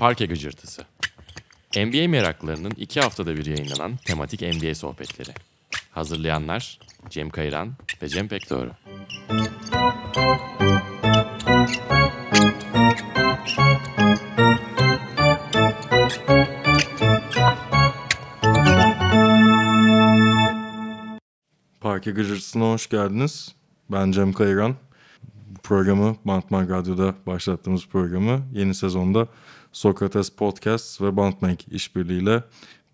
Parke Gıcırtısı. NBA meraklarının iki haftada bir yayınlanan tematik NBA sohbetleri. Hazırlayanlar Cem Kayran ve Cem Pekdoğru. Parke Gıcırtısı'na hoş geldiniz. Ben Cem Kayran. Programı Bantman Radyo'da başlattığımız programı yeni sezonda Sokrates Podcast ve Bantmak işbirliğiyle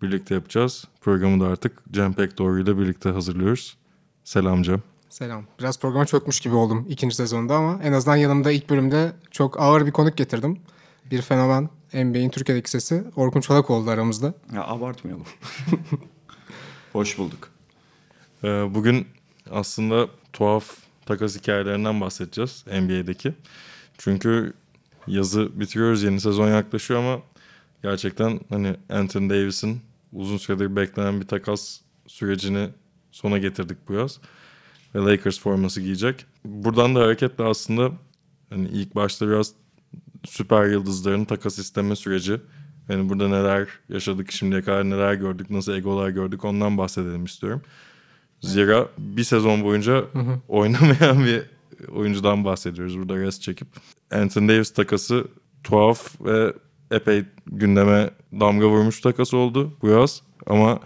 birlikte yapacağız. Programı da artık Cem Pekdoğru ile birlikte hazırlıyoruz. Selam Cem. Selam. Biraz programa çökmüş gibi oldum ikinci sezonda ama en azından yanımda ilk bölümde çok ağır bir konuk getirdim. Bir fenomen NBA'in Türkiye'deki sesi Orkun Çolak oldu aramızda. Ya abartmayalım. Hoş bulduk. Ee, Bugün aslında tuhaf takas hikayelerinden bahsedeceğiz NBA'deki. Çünkü yazı bitiriyoruz, yeni sezon yaklaşıyor ama gerçekten hani Anthony Davis'in uzun süredir beklenen bir takas sürecini sona getirdik bu yaz. Ve Lakers forması giyecek. Buradan da hareketle aslında hani ilk başta biraz süper yıldızların takas isteme süreci. Yani burada neler yaşadık şimdiye kadar neler gördük, nasıl egolar gördük ondan bahsedelim istiyorum. Zira bir sezon boyunca oynamayan bir oyuncudan bahsediyoruz burada rest çekip. Anthony Davis takası tuhaf ve epey gündeme damga vurmuş takas oldu bu yaz. Ama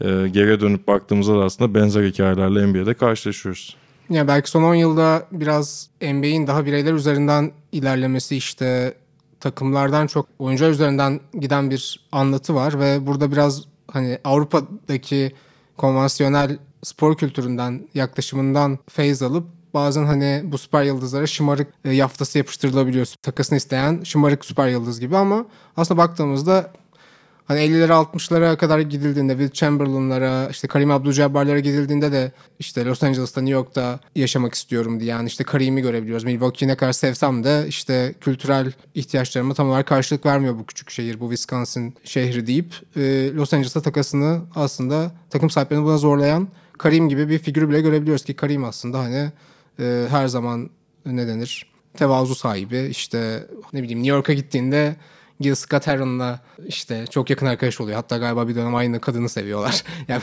e, geriye dönüp baktığımızda da aslında benzer hikayelerle NBA'de karşılaşıyoruz. Ya belki son 10 yılda biraz NBA'in daha bireyler üzerinden ilerlemesi işte takımlardan çok oyuncular üzerinden giden bir anlatı var ve burada biraz hani Avrupa'daki konvansiyonel spor kültüründen yaklaşımından feyz alıp bazen hani bu süper yıldızlara şımarık e, yaftası yapıştırılabiliyor. Takasını isteyen şımarık süper yıldız gibi ama aslında baktığımızda Hani 50'lere 60'lara kadar gidildiğinde Will Chamberlain'lara işte Karim Abdul-Jabbar'lara gidildiğinde de işte Los Angeles'ta New York'ta yaşamak istiyorum diye yani işte Karim'i görebiliyoruz. Milwaukee'yi ne kadar sevsem de işte kültürel ihtiyaçlarıma tam olarak karşılık vermiyor bu küçük şehir, bu Wisconsin şehri deyip e, Los Angeles'ta takasını aslında takım sahiplerini buna zorlayan Karim gibi bir figürü bile görebiliyoruz ki Karim aslında hani e, her zaman ne denir tevazu sahibi işte ne bileyim New York'a gittiğinde Gil Scott Heron'la işte çok yakın arkadaş oluyor. Hatta galiba bir dönem aynı kadını seviyorlar. yani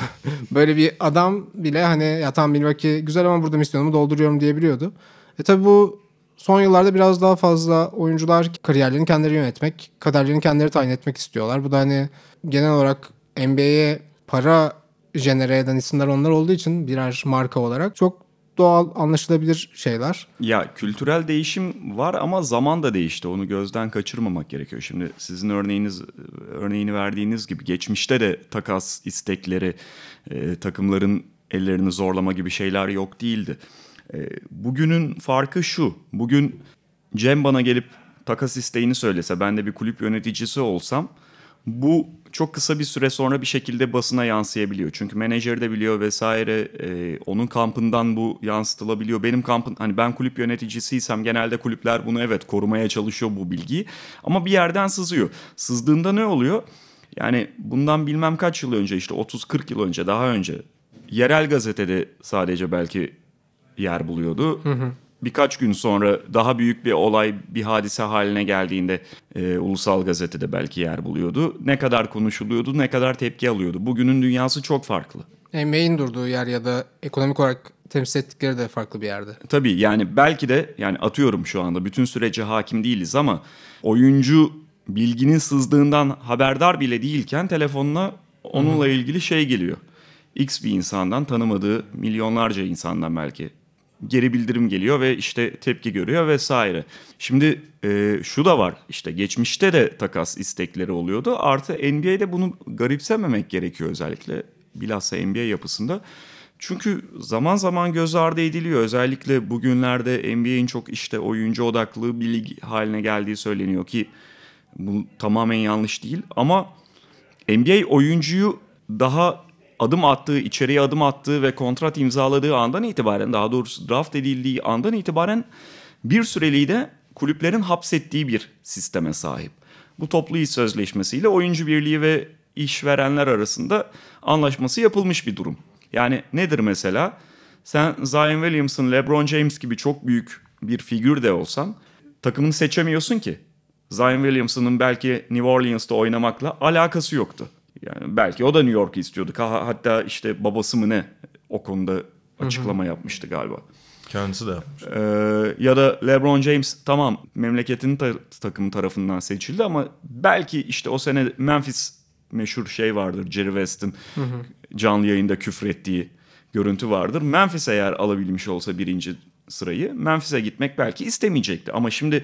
böyle bir adam bile hani ya tamam Milwaukee güzel ama burada misyonumu dolduruyorum diyebiliyordu. E tabi bu son yıllarda biraz daha fazla oyuncular kariyerlerini kendileri yönetmek, kaderlerini kendileri tayin etmek istiyorlar. Bu da hani genel olarak NBA'ye para jenere eden isimler onlar olduğu için birer marka olarak çok doğal anlaşılabilir şeyler. Ya kültürel değişim var ama zaman da değişti. Onu gözden kaçırmamak gerekiyor. Şimdi sizin örneğiniz örneğini verdiğiniz gibi geçmişte de takas istekleri, e, takımların ellerini zorlama gibi şeyler yok değildi. E, bugünün farkı şu. Bugün Cem bana gelip takas isteğini söylese, ben de bir kulüp yöneticisi olsam bu çok kısa bir süre sonra bir şekilde basına yansıyabiliyor. Çünkü menajer de biliyor vesaire e, onun kampından bu yansıtılabiliyor. Benim kampın hani ben kulüp yöneticisiysem genelde kulüpler bunu evet korumaya çalışıyor bu bilgiyi. Ama bir yerden sızıyor. Sızdığında ne oluyor? Yani bundan bilmem kaç yıl önce işte 30-40 yıl önce daha önce yerel gazetede sadece belki yer buluyordu. Hı hı birkaç gün sonra daha büyük bir olay, bir hadise haline geldiğinde e, ulusal gazetede belki yer buluyordu. Ne kadar konuşuluyordu, ne kadar tepki alıyordu. Bugünün dünyası çok farklı. NBA'in durduğu yer ya da ekonomik olarak temsil ettikleri de farklı bir yerde. Tabii yani belki de yani atıyorum şu anda bütün sürece hakim değiliz ama oyuncu bilginin sızdığından haberdar bile değilken telefonuna onunla ilgili şey geliyor. X bir insandan tanımadığı milyonlarca insandan belki geri bildirim geliyor ve işte tepki görüyor vesaire. Şimdi e, şu da var işte geçmişte de takas istekleri oluyordu. Artı NBA'de bunu garipsememek gerekiyor özellikle bilhassa NBA yapısında. Çünkü zaman zaman göz ardı ediliyor. Özellikle bugünlerde NBA'in çok işte oyuncu odaklı bir lig haline geldiği söyleniyor ki bu tamamen yanlış değil. Ama NBA oyuncuyu daha adım attığı, içeriye adım attığı ve kontrat imzaladığı andan itibaren daha doğrusu draft edildiği andan itibaren bir süreliği de kulüplerin hapsettiği bir sisteme sahip. Bu toplu iş sözleşmesiyle oyuncu birliği ve işverenler arasında anlaşması yapılmış bir durum. Yani nedir mesela? Sen Zion Williamson, LeBron James gibi çok büyük bir figür de olsan takımını seçemiyorsun ki. Zion Williamson'ın belki New Orleans'ta oynamakla alakası yoktu. Yani belki o da New York'u istiyordu. Ha- Hatta işte babası mı ne o konuda açıklama yapmıştı galiba. Kendisi de yapmış. Ee, ya da LeBron James tamam memleketinin ta- takımı tarafından seçildi ama belki işte o sene Memphis meşhur şey vardır Jerry West'in canlı yayında küfrettiği görüntü vardır. Memphis eğer alabilmiş olsa birinci sırayı Memphis'e gitmek belki istemeyecekti. Ama şimdi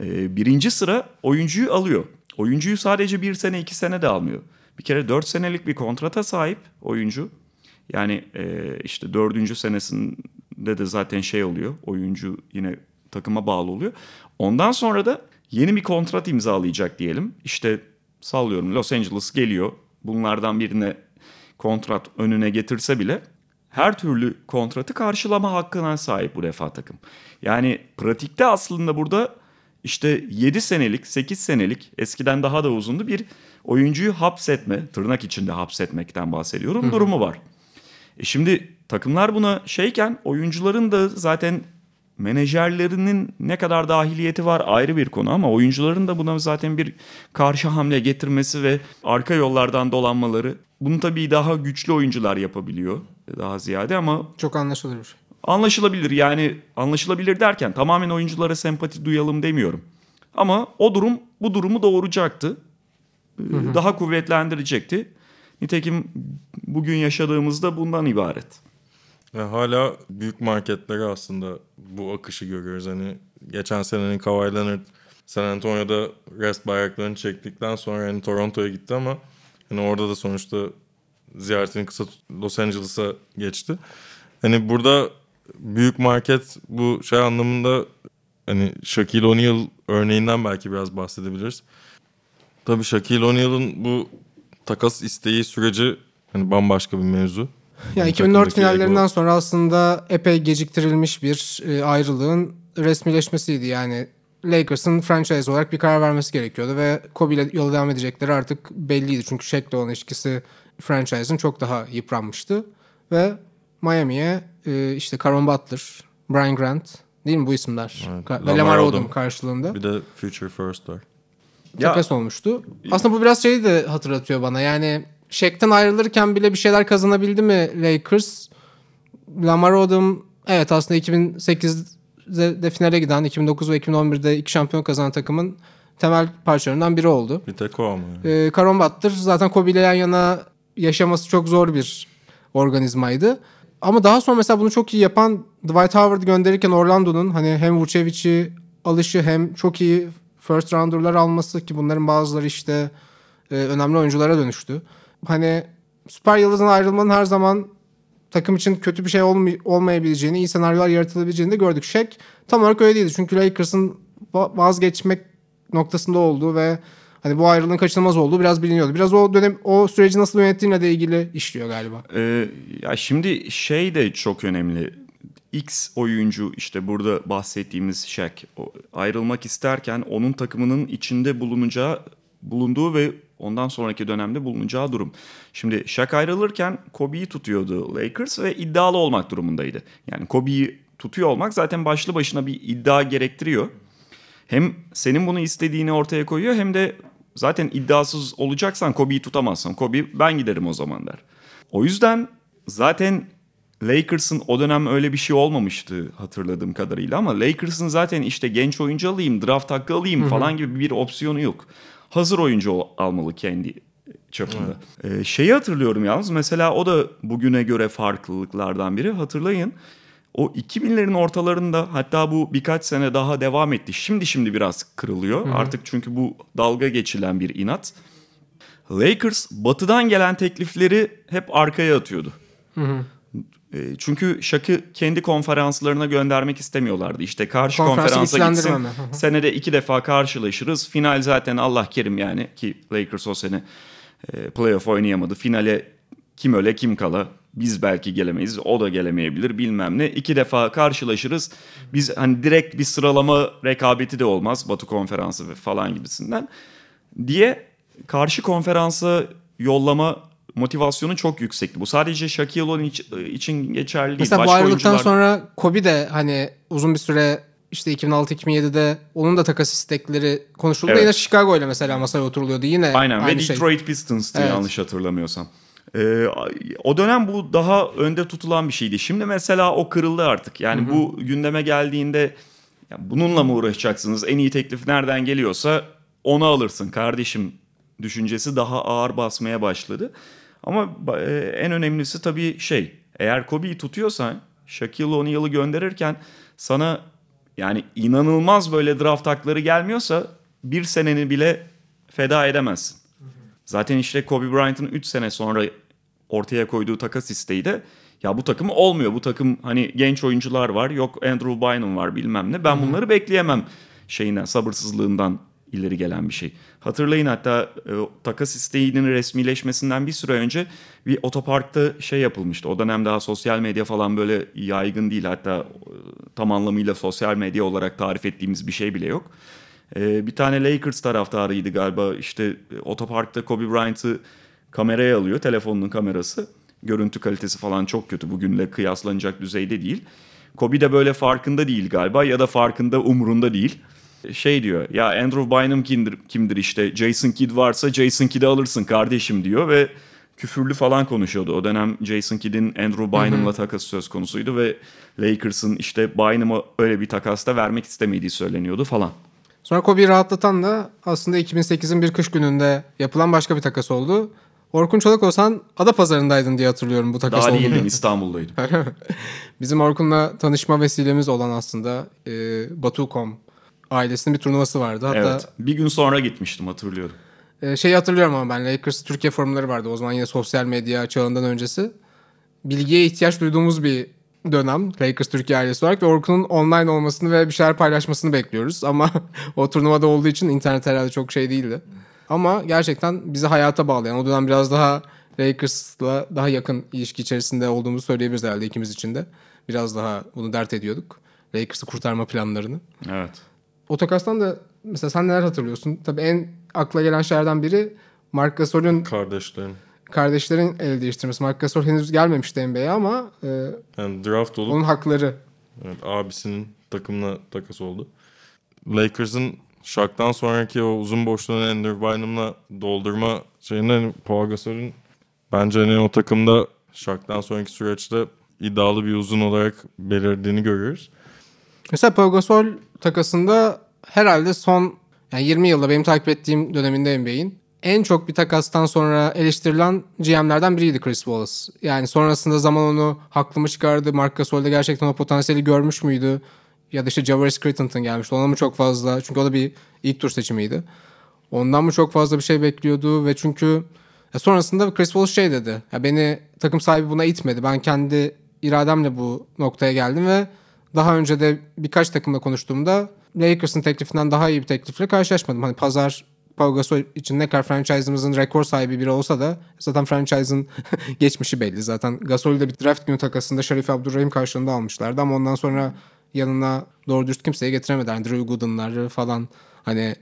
e, birinci sıra oyuncuyu alıyor. Oyuncuyu sadece bir sene iki sene de almıyor. Bir kere dört senelik bir kontrata sahip oyuncu. Yani e, işte dördüncü senesinde de zaten şey oluyor. Oyuncu yine takıma bağlı oluyor. Ondan sonra da yeni bir kontrat imzalayacak diyelim. İşte sallıyorum Los Angeles geliyor. Bunlardan birine kontrat önüne getirse bile her türlü kontratı karşılama hakkına sahip bu defa takım. Yani pratikte aslında burada işte 7 senelik, 8 senelik eskiden daha da uzundu bir oyuncuyu hapsetme, tırnak içinde hapsetmekten bahsediyorum durumu var. E şimdi takımlar buna şeyken oyuncuların da zaten menajerlerinin ne kadar dahiliyeti var ayrı bir konu ama oyuncuların da buna zaten bir karşı hamle getirmesi ve arka yollardan dolanmaları bunu tabii daha güçlü oyuncular yapabiliyor daha ziyade ama Çok anlaşılır bir şey. Anlaşılabilir yani anlaşılabilir derken tamamen oyunculara sempati duyalım demiyorum. Ama o durum bu durumu doğuracaktı. Ee, Daha kuvvetlendirecekti. Nitekim bugün yaşadığımızda bundan ibaret. Ve hala büyük marketlere aslında bu akışı görüyoruz. Hani geçen senenin Kawhi Leonard San Antonio'da rest bayraklarını çektikten sonra hani Toronto'ya gitti ama hani orada da sonuçta ziyaretini kısa tut- Los Angeles'a geçti. Hani burada büyük market bu şey anlamında hani Shaquille O'Neal örneğinden belki biraz bahsedebiliriz. Tabii Shaquille O'Neal'ın bu takas isteği süreci hani bambaşka bir mevzu. Yani Yani 2004 takımdaki finallerinden ego- sonra aslında epey geciktirilmiş bir e, ayrılığın resmileşmesiydi. Yani Lakers'ın franchise olarak bir karar vermesi gerekiyordu ve Kobe ile yola devam edecekleri artık belliydi. Çünkü Shaq'le olan ilişkisi franchise'ın çok daha yıpranmıştı. Ve Miami'ye e, işte Caron Butler, Brian Grant değil mi bu isimler? Evet, Ka- Lamar Lamar Odom. Karşılığında Bir de Future First var. Takas olmuştu. Aslında bu biraz şeyi de hatırlatıyor bana. Yani Shaq'tan ayrılırken bile bir şeyler kazanabildi mi Lakers? Lamar Odom evet aslında 2008'de de finale giden 2009 ve 2011'de iki şampiyon kazanan takımın temel parçalarından biri oldu. Bir tek o ama. Ee, Caron Butler zaten Kobe ile yan yana yaşaması çok zor bir organizmaydı. Ama daha sonra mesela bunu çok iyi yapan Dwight Howard gönderirken Orlando'nun hani hem Vucevic'i alışı hem çok iyi first rounder'lar alması ki bunların bazıları işte e, önemli oyunculara dönüştü. Hani süper yıldızın ayrılmanın her zaman takım için kötü bir şey olmay- olmayabileceğini, iyi senaryolar yaratılabileceğini de gördük. Shaq tam olarak öyle değildi. Çünkü Lakers'ın va- vazgeçmek noktasında olduğu ve hani bu ayrılığın kaçınılmaz olduğu biraz biliniyordu. Biraz o dönem o süreci nasıl yönettiğine de ilgili işliyor galiba. Ee, ya şimdi şey de çok önemli. X oyuncu işte burada bahsettiğimiz Shaq ayrılmak isterken onun takımının içinde bulunacağı bulunduğu ve ondan sonraki dönemde bulunacağı durum. Şimdi Shaq ayrılırken Kobe'yi tutuyordu Lakers ve iddialı olmak durumundaydı. Yani Kobe'yi tutuyor olmak zaten başlı başına bir iddia gerektiriyor. Hem senin bunu istediğini ortaya koyuyor hem de zaten iddiasız olacaksan Kobe'yi tutamazsın. Kobe ben giderim o zaman der. O yüzden zaten Lakers'ın o dönem öyle bir şey olmamıştı hatırladığım kadarıyla ama Lakers'ın zaten işte genç oyuncu alayım, draft hakkı alayım falan gibi bir opsiyonu yok. Hazır oyuncu almalı kendi çapında. Ee, şeyi hatırlıyorum yalnız mesela o da bugüne göre farklılıklardan biri. Hatırlayın o 2000'lerin ortalarında hatta bu birkaç sene daha devam etti. Şimdi şimdi biraz kırılıyor. Artık çünkü bu dalga geçilen bir inat. Lakers batıdan gelen teklifleri hep arkaya atıyordu. E, Çünkü Şak'ı kendi konferanslarına göndermek istemiyorlardı. İşte karşı Konferansı konferansa gitsin. Hı hı. Senede iki defa karşılaşırız. Final zaten Allah kerim yani ki Lakers o sene e, playoff oynayamadı. Finale kim öle kim kala biz belki gelemeyiz o da gelemeyebilir bilmem ne. İki defa karşılaşırız. Biz hani direkt bir sıralama rekabeti de olmaz Batı konferansı falan gibisinden diye karşı konferansa yollama motivasyonu çok yüksekti. Bu sadece Shaquille O'Neal iç- için geçerli değil. Mesela bu Başka ayrılıktan oyuncular- sonra Kobe de hani uzun bir süre işte 2006-2007'de onun da takas istekleri konuşuldu. Evet. Yine Chicago ile mesela masaya oturuluyordu. Yine Aynen aynı ve şey. Detroit Pistons'tı Evet. yanlış hatırlamıyorsam. Ee, o dönem bu daha önde tutulan bir şeydi. Şimdi mesela o kırıldı artık. Yani bu gündeme geldiğinde ya bununla mı uğraşacaksınız? En iyi teklif nereden geliyorsa onu alırsın kardeşim düşüncesi daha ağır basmaya başladı. Ama e, en önemlisi tabii şey eğer Kobe'yi tutuyorsan Shaquille O'Neal'ı gönderirken sana yani inanılmaz böyle draft hakları gelmiyorsa bir seneni bile feda edemezsin. Zaten işte Kobe Bryant'ın 3 sene sonra ortaya koyduğu takas isteği de ya bu takım olmuyor. Bu takım hani genç oyuncular var. Yok Andrew Bynum var bilmem ne. Ben bunları bekleyemem şeyinden sabırsızlığından ileri gelen bir şey. Hatırlayın hatta e, takas isteğinin resmileşmesinden bir süre önce bir otoparkta şey yapılmıştı. O dönem daha sosyal medya falan böyle yaygın değil. Hatta e, tam anlamıyla sosyal medya olarak tarif ettiğimiz bir şey bile yok. Ee, bir tane Lakers taraftarıydı galiba işte e, otoparkta Kobe Bryant'ı kameraya alıyor telefonunun kamerası. Görüntü kalitesi falan çok kötü bugünle kıyaslanacak düzeyde değil. Kobe de böyle farkında değil galiba ya da farkında umrunda değil. Şey diyor ya Andrew Bynum kimdir, kimdir işte Jason Kidd varsa Jason Kidd'i alırsın kardeşim diyor ve küfürlü falan konuşuyordu. O dönem Jason Kidd'in Andrew Bynum'la takası söz konusuydu ve Lakers'ın işte Bynum'a öyle bir takasta vermek istemediği söyleniyordu falan. Sonra Kobe'yi rahatlatan da aslında 2008'in bir kış gününde yapılan başka bir takas oldu. Orkun Çolak olsan ada pazarındaydın diye hatırlıyorum bu takas Daha olduğunu. değildim İstanbul'daydım. Bizim Orkun'la tanışma vesilemiz olan aslında e, Batu.com ailesinin bir turnuvası vardı. Hatta Evet. Bir gün sonra gitmiştim hatırlıyorum. e, şeyi hatırlıyorum ama ben Lakers Türkiye forumları vardı. O zaman yine sosyal medya çağından öncesi. Bilgiye ihtiyaç duyduğumuz bir dönem Lakers Türkiye ailesi olarak ve Orkun'un online olmasını ve bir şeyler paylaşmasını bekliyoruz. Ama o turnuvada olduğu için internet herhalde çok şey değildi. Ama gerçekten bizi hayata bağlayan o dönem biraz daha Lakers'la daha yakın ilişki içerisinde olduğumuzu söyleyebiliriz herhalde ikimiz için de. Biraz daha bunu dert ediyorduk. Lakers'ı kurtarma planlarını. Evet. O takastan da mesela sen neler hatırlıyorsun? Tabii en akla gelen şeylerden biri Marc Gasol'ün Kardeşlerin. Kardeşlerin el değiştirmesi. Marc Gasol henüz gelmemişti NBA'ye ama e, Yani draft olup onun hakları. Evet, abisinin takımına takas oldu. Lakers'ın Shaq'tan sonraki o uzun boşluğunu Andrew Bynum'la doldurma şeyinde hani Paul Gasol'ün bence hani o takımda Shaq'tan sonraki süreçte iddialı bir uzun olarak belirdiğini görüyoruz. Mesela Pau Gasol takasında herhalde son yani 20 yılda benim takip ettiğim döneminde NBA'in en çok bir takastan sonra eleştirilen GM'lerden biriydi Chris Wallace. Yani sonrasında zaman onu haklı mı çıkardı? Marc Gasol'de gerçekten o potansiyeli görmüş müydü? Ya da işte Javaris Crittenton gelmişti. Ona mı çok fazla? Çünkü o da bir ilk tur seçimiydi. Ondan mı çok fazla bir şey bekliyordu ve çünkü sonrasında Chris Wallace şey dedi. Ya beni takım sahibi buna itmedi. Ben kendi irademle bu noktaya geldim ve daha önce de birkaç takımla konuştuğumda Lakers'ın teklifinden daha iyi bir teklifle karşılaşmadım. Hani pazar Pau Gasol için ne kadar franchise'ımızın rekor sahibi biri olsa da zaten franchise'ın geçmişi belli. Zaten Gasol'ü de bir draft günü takasında Şerif Abdurrahim karşılığında almışlardı ama ondan sonra yanına doğru dürüst kimseyi getiremediler. Yani Drew Gooden'ları falan hani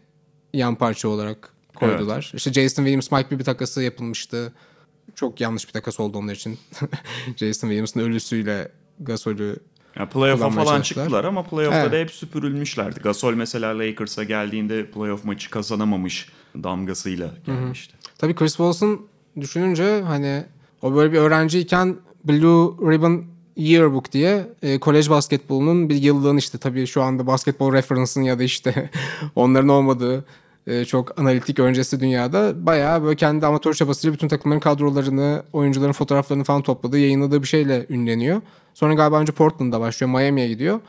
yan parça olarak koydular. İşte Jason Williams Mike Bibby takası yapılmıştı. Çok yanlış bir takas oldu onlar için. Jason Williams'ın ölüsüyle Gasol'ü Ya playoff'a falan çıktılar ama playoff'ta Evet. da hep süpürülmüşlerdi. Gasol mesela Lakers'a geldiğinde playoff maçı kazanamamış damgasıyla gelmişti. Tabii Chris Wallace'ın düşününce hani o böyle bir öğrenciyken Blue Ribbon Yearbook diye e, kolej basketbolunun bir yıllığın işte tabii şu anda basketbol reference'ın ya da işte onların olmadığı e, çok analitik öncesi dünyada bayağı böyle kendi amatör çabasıyla bütün takımların kadrolarını, oyuncuların fotoğraflarını falan topladığı, yayınladığı bir şeyle ünleniyor. Sonra galiba önce Portland'da başlıyor, Miami'ye gidiyor.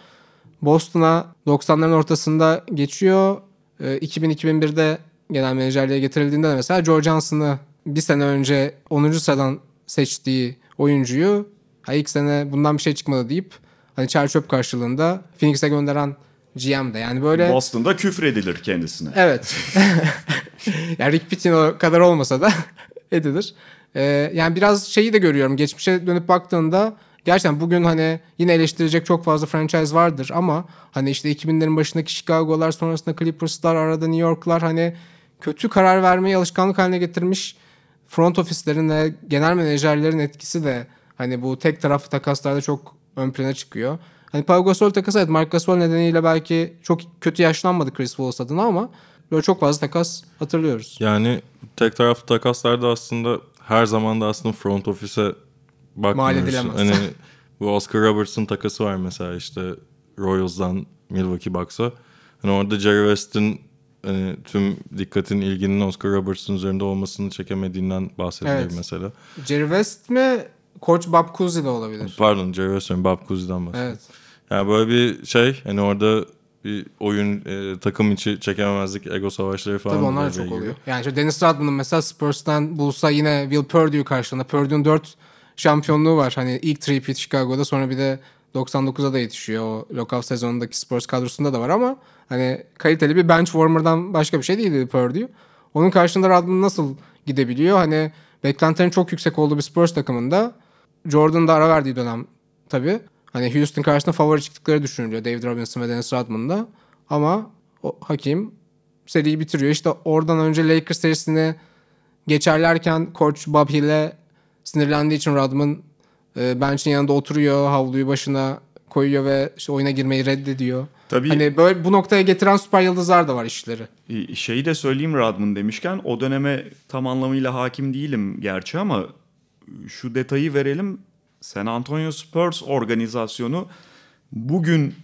Boston'a 90'ların ortasında geçiyor. Ee, 2000-2001'de genel menajerliğe getirildiğinde de mesela Joe Johnson'ı bir sene önce 10. sıradan seçtiği oyuncuyu ha ilk sene bundan bir şey çıkmadı deyip hani çer çöp karşılığında Phoenix'e gönderen GM de yani böyle Boston'da küfredilir kendisine. Evet. yani Rick Pitino kadar olmasa da edilir. Ee, yani biraz şeyi de görüyorum. Geçmişe dönüp baktığında gerçekten bugün hani yine eleştirecek çok fazla franchise vardır ama hani işte 2000'lerin başındaki Chicago'lar sonrasında Clippers'lar arada New York'lar hani kötü karar vermeyi alışkanlık haline getirmiş front ofislerin ve genel menajerlerin etkisi de hani bu tek taraflı takaslarda çok ön plana çıkıyor. Hani Pau Gasol takası evet Marc Gasol nedeniyle belki çok kötü yaşlanmadı Chris Wallace adına ama böyle çok fazla takas hatırlıyoruz. Yani tek taraflı takaslarda aslında her zaman da aslında front Mal bakmıyoruz. edilemez. Hani bu Oscar Robertson takası var mesela işte Royals'dan Milwaukee Bucks'a. Hani orada Jerry West'in hani tüm dikkatin ilginin Oscar Robertson üzerinde olmasını çekemediğinden bahsedilir Evet. mesela. Jerry West mi? Koç Bob Cousy de olabilir. Pardon Jerry West'in Bob Cousy'den bahsediyorum. Evet. Yani böyle bir şey hani orada bir oyun e, takım içi çekememezlik ego savaşları falan Tabii onlar çok giriyor. oluyor. Yani işte Dennis Rodman'ın mesela Spurs'tan bulsa yine Will Purdue'yu karşılığında. Purdue'un 4 şampiyonluğu var. Hani ilk three-peat Chicago'da sonra bir de 99'a da yetişiyor. O lockout sezonundaki Spurs kadrosunda da var ama hani kaliteli bir bench warmer'dan başka bir şey değildi Purdue. Onun karşında Rodman nasıl gidebiliyor? Hani beklentilerin çok yüksek olduğu bir Spurs takımında Jordan'da ara verdiği dönem tabii. Hani Houston karşısında favori çıktıkları düşünülüyor David Robinson ve Dennis Rodman'da. Ama o Hakim seriyi bitiriyor. İşte oradan önce Lakers serisini geçerlerken koç Bob Hill'e sinirlendiği için Rodman e, bench'in yanında oturuyor, havluyu başına koyuyor ve işte oyuna girmeyi reddediyor. Tabii Hani böyle bu noktaya getiren süper yıldızlar da var işleri. E, Şeyi de söyleyeyim Rodman demişken o döneme tam anlamıyla hakim değilim gerçi ama şu detayı verelim. San Antonio Spurs organizasyonu bugün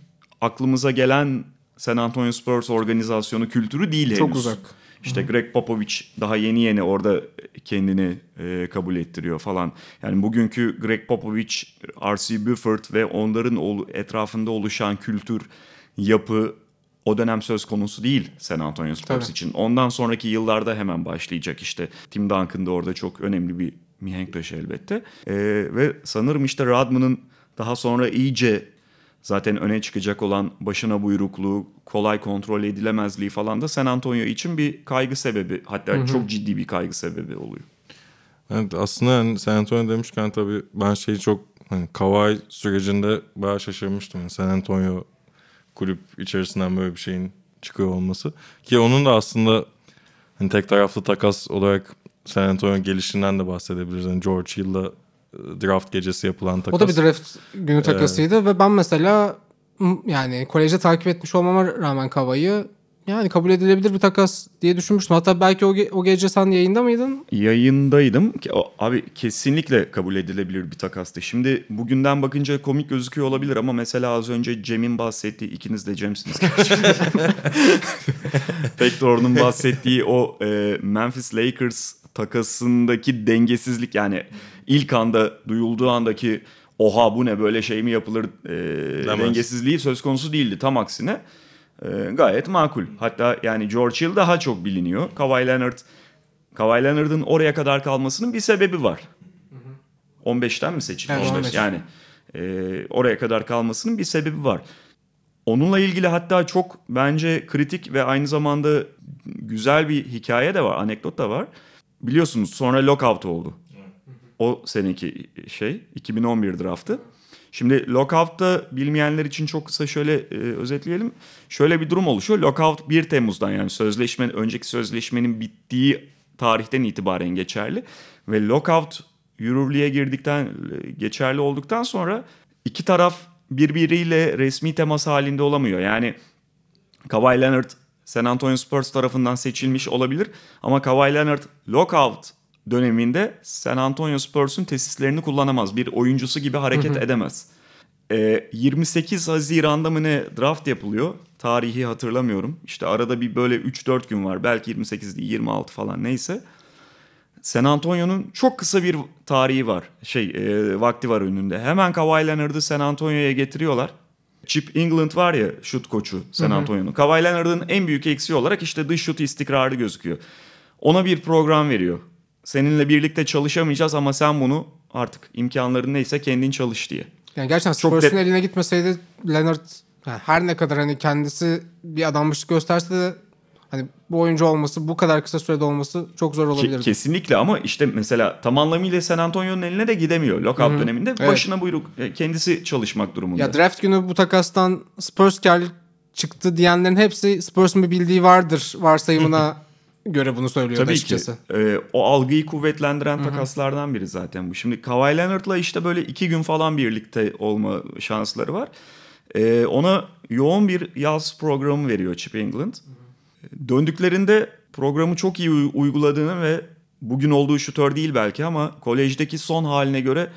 aklımıza gelen San Antonio Spurs organizasyonu kültürü değil Çok henüz. uzak. İşte Greg Popovich daha yeni yeni orada kendini e, kabul ettiriyor falan. Yani bugünkü Greg Popovich, R.C. Buford ve onların ol- etrafında oluşan kültür, yapı o dönem söz konusu değil San Antonio Spurs Tabii. için. Ondan sonraki yıllarda hemen başlayacak işte. Tim Duncan da orada çok önemli bir mihenk taşı elbette. E, ve sanırım işte Rodman'ın daha sonra iyice zaten öne çıkacak olan başına buyrukluğu, kolay kontrol edilemezliği falan da San Antonio için bir kaygı sebebi. Hatta çok ciddi bir kaygı sebebi oluyor. Evet, aslında hani San Antonio demişken tabii ben şeyi çok hani Kawhi sürecinde bayağı şaşırmıştım. Yani San Antonio kulüp içerisinden böyle bir şeyin çıkıyor olması. Ki onun da aslında hani tek taraflı takas olarak San Antonio gelişinden de bahsedebiliriz. Yani George Hill'la draft gecesi yapılan takas. O da bir draft günü takasıydı ve ben mesela yani kolejde takip etmiş olmama rağmen Kava'yı yani kabul edilebilir bir takas diye düşünmüştüm. Hatta belki o, ge- o gece sen yayında mıydın? Yayındaydım. Abi kesinlikle kabul edilebilir bir takastı. Şimdi bugünden bakınca komik gözüküyor olabilir ama mesela az önce Cem'in bahsettiği, ikiniz de Cem'siniz. Pektor'un bahsettiği o e, Memphis Lakers takasındaki dengesizlik yani ilk anda duyulduğu andaki oha bu ne böyle şey mi yapılır e, Demez. dengesizliği söz konusu değildi. Tam aksine e, gayet makul. Hatta yani George Hill daha çok biliniyor. Kawhi Leonard Kawhi Leonard'ın oraya kadar kalmasının bir sebebi var. 15'ten mi seçilmiş? Evet, 15. Yani e, oraya kadar kalmasının bir sebebi var. Onunla ilgili hatta çok bence kritik ve aynı zamanda güzel bir hikaye de var, anekdot da var. Biliyorsunuz sonra lockout oldu. O seneki şey 2011 draftı. Şimdi lockout'ta bilmeyenler için çok kısa şöyle e, özetleyelim. Şöyle bir durum oluşuyor. Lockout 1 Temmuz'dan yani sözleşmenin önceki sözleşmenin bittiği tarihten itibaren geçerli ve lockout yürürlüğe girdikten geçerli olduktan sonra iki taraf birbiriyle resmi temas halinde olamıyor. Yani Kawhi Leonard San Antonio Spurs tarafından seçilmiş olabilir ama Kawhi Leonard lockout döneminde San Antonio Spurs'un tesislerini kullanamaz. Bir oyuncusu gibi hareket edemez. Ee, 28 Haziran'da mı ne draft yapılıyor? Tarihi hatırlamıyorum. İşte arada bir böyle 3-4 gün var. Belki 28 değil 26 falan neyse. San Antonio'nun çok kısa bir tarihi var. Şey e, vakti var önünde. Hemen Kawhi Leonard'ı San Antonio'ya getiriyorlar. Chip England var ya şut koçu San Antonio'nun. Kawhi Leonard'ın en büyük eksiği olarak işte dış şut istikrarı gözüküyor. Ona bir program veriyor. Seninle birlikte çalışamayacağız ama sen bunu artık imkanların neyse kendin çalış diye. Yani gerçekten Çok Spurs'un de- eline gitmeseydi Leonard yani her ne kadar hani kendisi bir adammışlık gösterse de hani bu oyuncu olması bu kadar kısa sürede olması çok zor Ke- olabilirdi. kesinlikle ama işte mesela tam anlamıyla San Antonio'nun eline de gidemiyor. Lockout döneminde Evet. başına buyruk e, kendisi çalışmak durumunda. Ya draft günü bu takastan Spurs kar çıktı diyenlerin hepsi Spurs'un bir bildiği vardır varsayımına göre bunu söylüyor Tabii açıkçası. ki. Ee, o algıyı kuvvetlendiren takaslardan biri zaten bu. Şimdi Kawhi Leonard'la işte böyle iki gün falan birlikte olma şansları var. Ee, ona yoğun bir yaz programı veriyor Chip England. Döndüklerinde programı çok iyi uy- uyguladığını ve bugün olduğu şutör değil belki ama kolejdeki son haline göre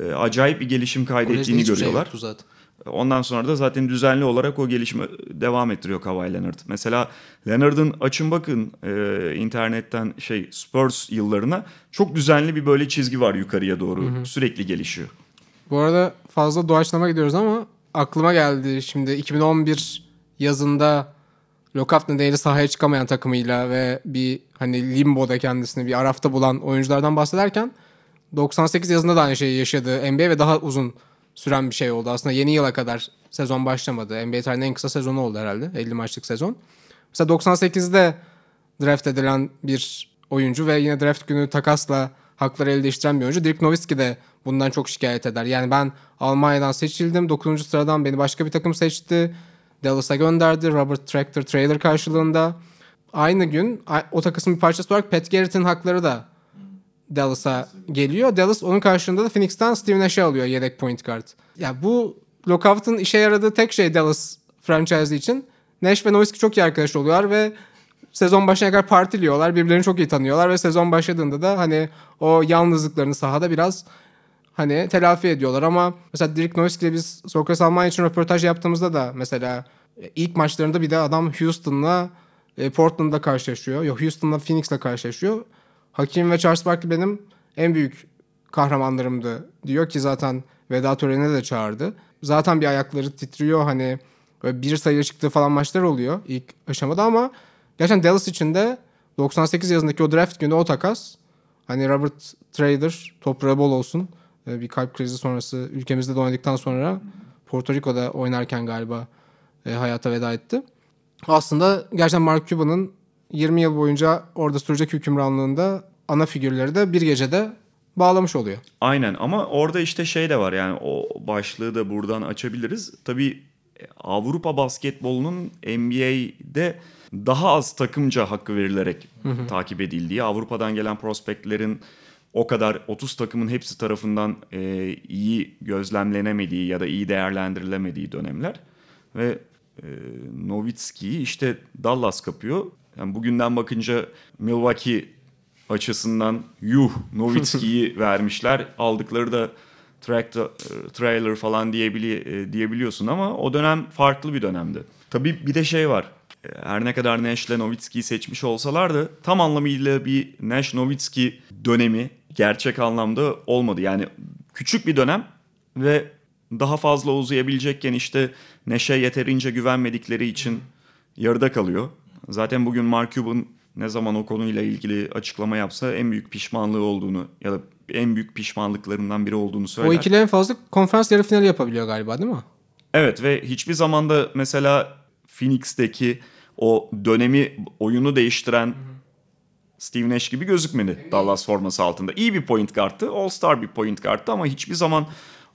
e, acayip bir gelişim kaydettiğini şey görüyorlar. yoktu zaten. Ondan sonra da zaten düzenli olarak o gelişimi devam ettiriyor Kawhi Leonard. Mesela Leonard'ın açın bakın e, internetten şey Spurs yıllarına çok düzenli bir böyle çizgi var yukarıya doğru. Sürekli gelişiyor. Bu arada fazla doğaçlama gidiyoruz ama aklıma geldi şimdi 2011 yazında lockout nedeniyle sahaya çıkamayan takımıyla ve bir hani limboda kendisini bir arafta bulan oyunculardan bahsederken 98 yazında da aynı şeyi yaşadı NBA ve daha uzun süren bir şey oldu. Aslında yeni yıla kadar sezon başlamadı. NBA tarihinin en kısa sezonu oldu herhalde. 50 maçlık sezon. Mesela 98'de draft edilen bir oyuncu ve yine draft günü takasla hakları elde değiştiren bir oyuncu. Dirk Nowitzki de bundan çok şikayet eder. Yani ben Almanya'dan seçildim. 9. sıradan beni başka bir takım seçti. Dallas'a gönderdi. Robert Tractor trailer karşılığında. Aynı gün o takısın bir parçası olarak Pat Garrett'in hakları da Dallas'a geliyor. Dallas onun karşılığında da Phoenix'ten Steve Nash'i alıyor yedek point guard. Ya bu lockout'un işe yaradığı tek şey Dallas franchise için. Nash ve Nowitzki çok iyi arkadaş oluyorlar ve sezon başına kadar partiliyorlar. Birbirlerini çok iyi tanıyorlar ve sezon başladığında da hani o yalnızlıklarını sahada biraz hani telafi ediyorlar ama mesela Dirk Nowitzki ile biz Sokrates Almanya için röportaj yaptığımızda da mesela e, ilk maçlarında bir de adam Houston'la e, Portland'da karşılaşıyor. Yok Houston'la Phoenix'le karşılaşıyor. Hakim ve Charles Barkley benim en büyük kahramanlarımdı diyor ki zaten veda törenine de çağırdı. Zaten bir ayakları titriyor hani bir sayı çıktığı falan maçlar oluyor ilk aşamada ama gerçekten Dallas için de 98 yazındaki o draft günü o takas hani Robert Trader toprağı bol olsun Ee, bir kalp krizi sonrası ülkemizde de oynadıktan sonra Porto Rico'da oynarken galiba e, hayata veda etti. Aslında gerçekten Mark Cuban'ın 20 yıl boyunca orada sürecek hükümranlığında ana figürleri de bir gecede bağlamış oluyor. Aynen ama orada işte şey de var yani o başlığı da buradan açabiliriz. Tabii e, Avrupa basketbolunun NBA'de daha az takımca hakkı verilerek takip edildiği, Avrupa'dan gelen prospektlerin o kadar 30 takımın hepsi tarafından e, iyi gözlemlenemediği ya da iyi değerlendirilemediği dönemler ve e, Nowitzki'yi işte Dallas kapıyor. Yani bugünden bakınca Milwaukee açısından yuh Nowitzki'yi vermişler. Aldıkları da tractor, e, trailer falan diyebili, e, diyebiliyorsun ama o dönem farklı bir dönemdi. Tabii bir de şey var. E, Her ne kadar Nash'le Nowitzki'yi seçmiş olsalar da tam anlamıyla bir Nash-Nowitzki dönemi gerçek anlamda olmadı. Yani küçük bir dönem ve daha fazla uzayabilecekken işte Nash'e yeterince güvenmedikleri için yarıda kalıyor. Zaten bugün Mark Cuban ne zaman o konuyla ilgili açıklama yapsa en büyük pişmanlığı olduğunu ya da en büyük pişmanlıklarından biri olduğunu söyler. O ikili en fazla konferans yarı finali yapabiliyor galiba değil mi? Evet ve hiçbir zamanda mesela Phoenix'teki o dönemi oyunu değiştiren Steve Nash gibi gözükmedi Dallas forması altında. İyi bir point guard'tı. All-Star bir point guard'tı ama hiçbir zaman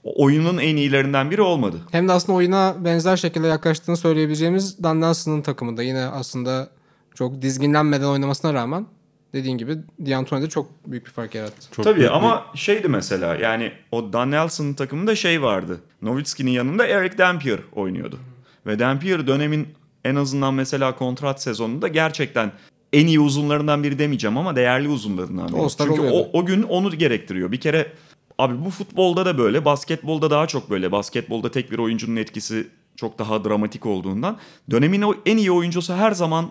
oyunun en iyilerinden biri olmadı. Hem de aslında oyuna benzer şekilde yaklaştığını söyleyebileceğimiz Dan Nelson'ın takımında yine aslında çok dizginlenmeden oynamasına rağmen dediğin gibi D'Antoni'de çok büyük bir fark yarattı. Çok Tabii büyük bir- ama şeydi mesela yani o Dan Nelson'ın takımında şey vardı. Nowitzki'nin yanında Eric Dampier oynuyordu. Ve Dampier dönemin en azından mesela kontrat sezonunda gerçekten en iyi uzunlarından biri demeyeceğim ama değerli uzunlarından biri. Çünkü oluyordu. o, o gün onu gerektiriyor. Bir kere abi bu futbolda da böyle, basketbolda daha çok böyle. Basketbolda tek bir oyuncunun etkisi çok daha dramatik olduğundan dönemin en iyi oyuncusu her zaman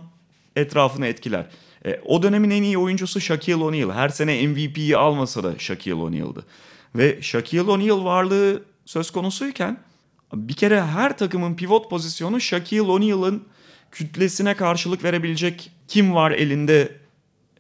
etrafını etkiler. E, o dönemin en iyi oyuncusu Shaquille O'Neal. Her sene MVP'yi almasa da Shaquille O'Neal'dı. Ve Shaquille O'Neal varlığı söz konusuyken bir kere her takımın pivot pozisyonu Shaquille O'Neal'ın kütlesine karşılık verebilecek kim var elinde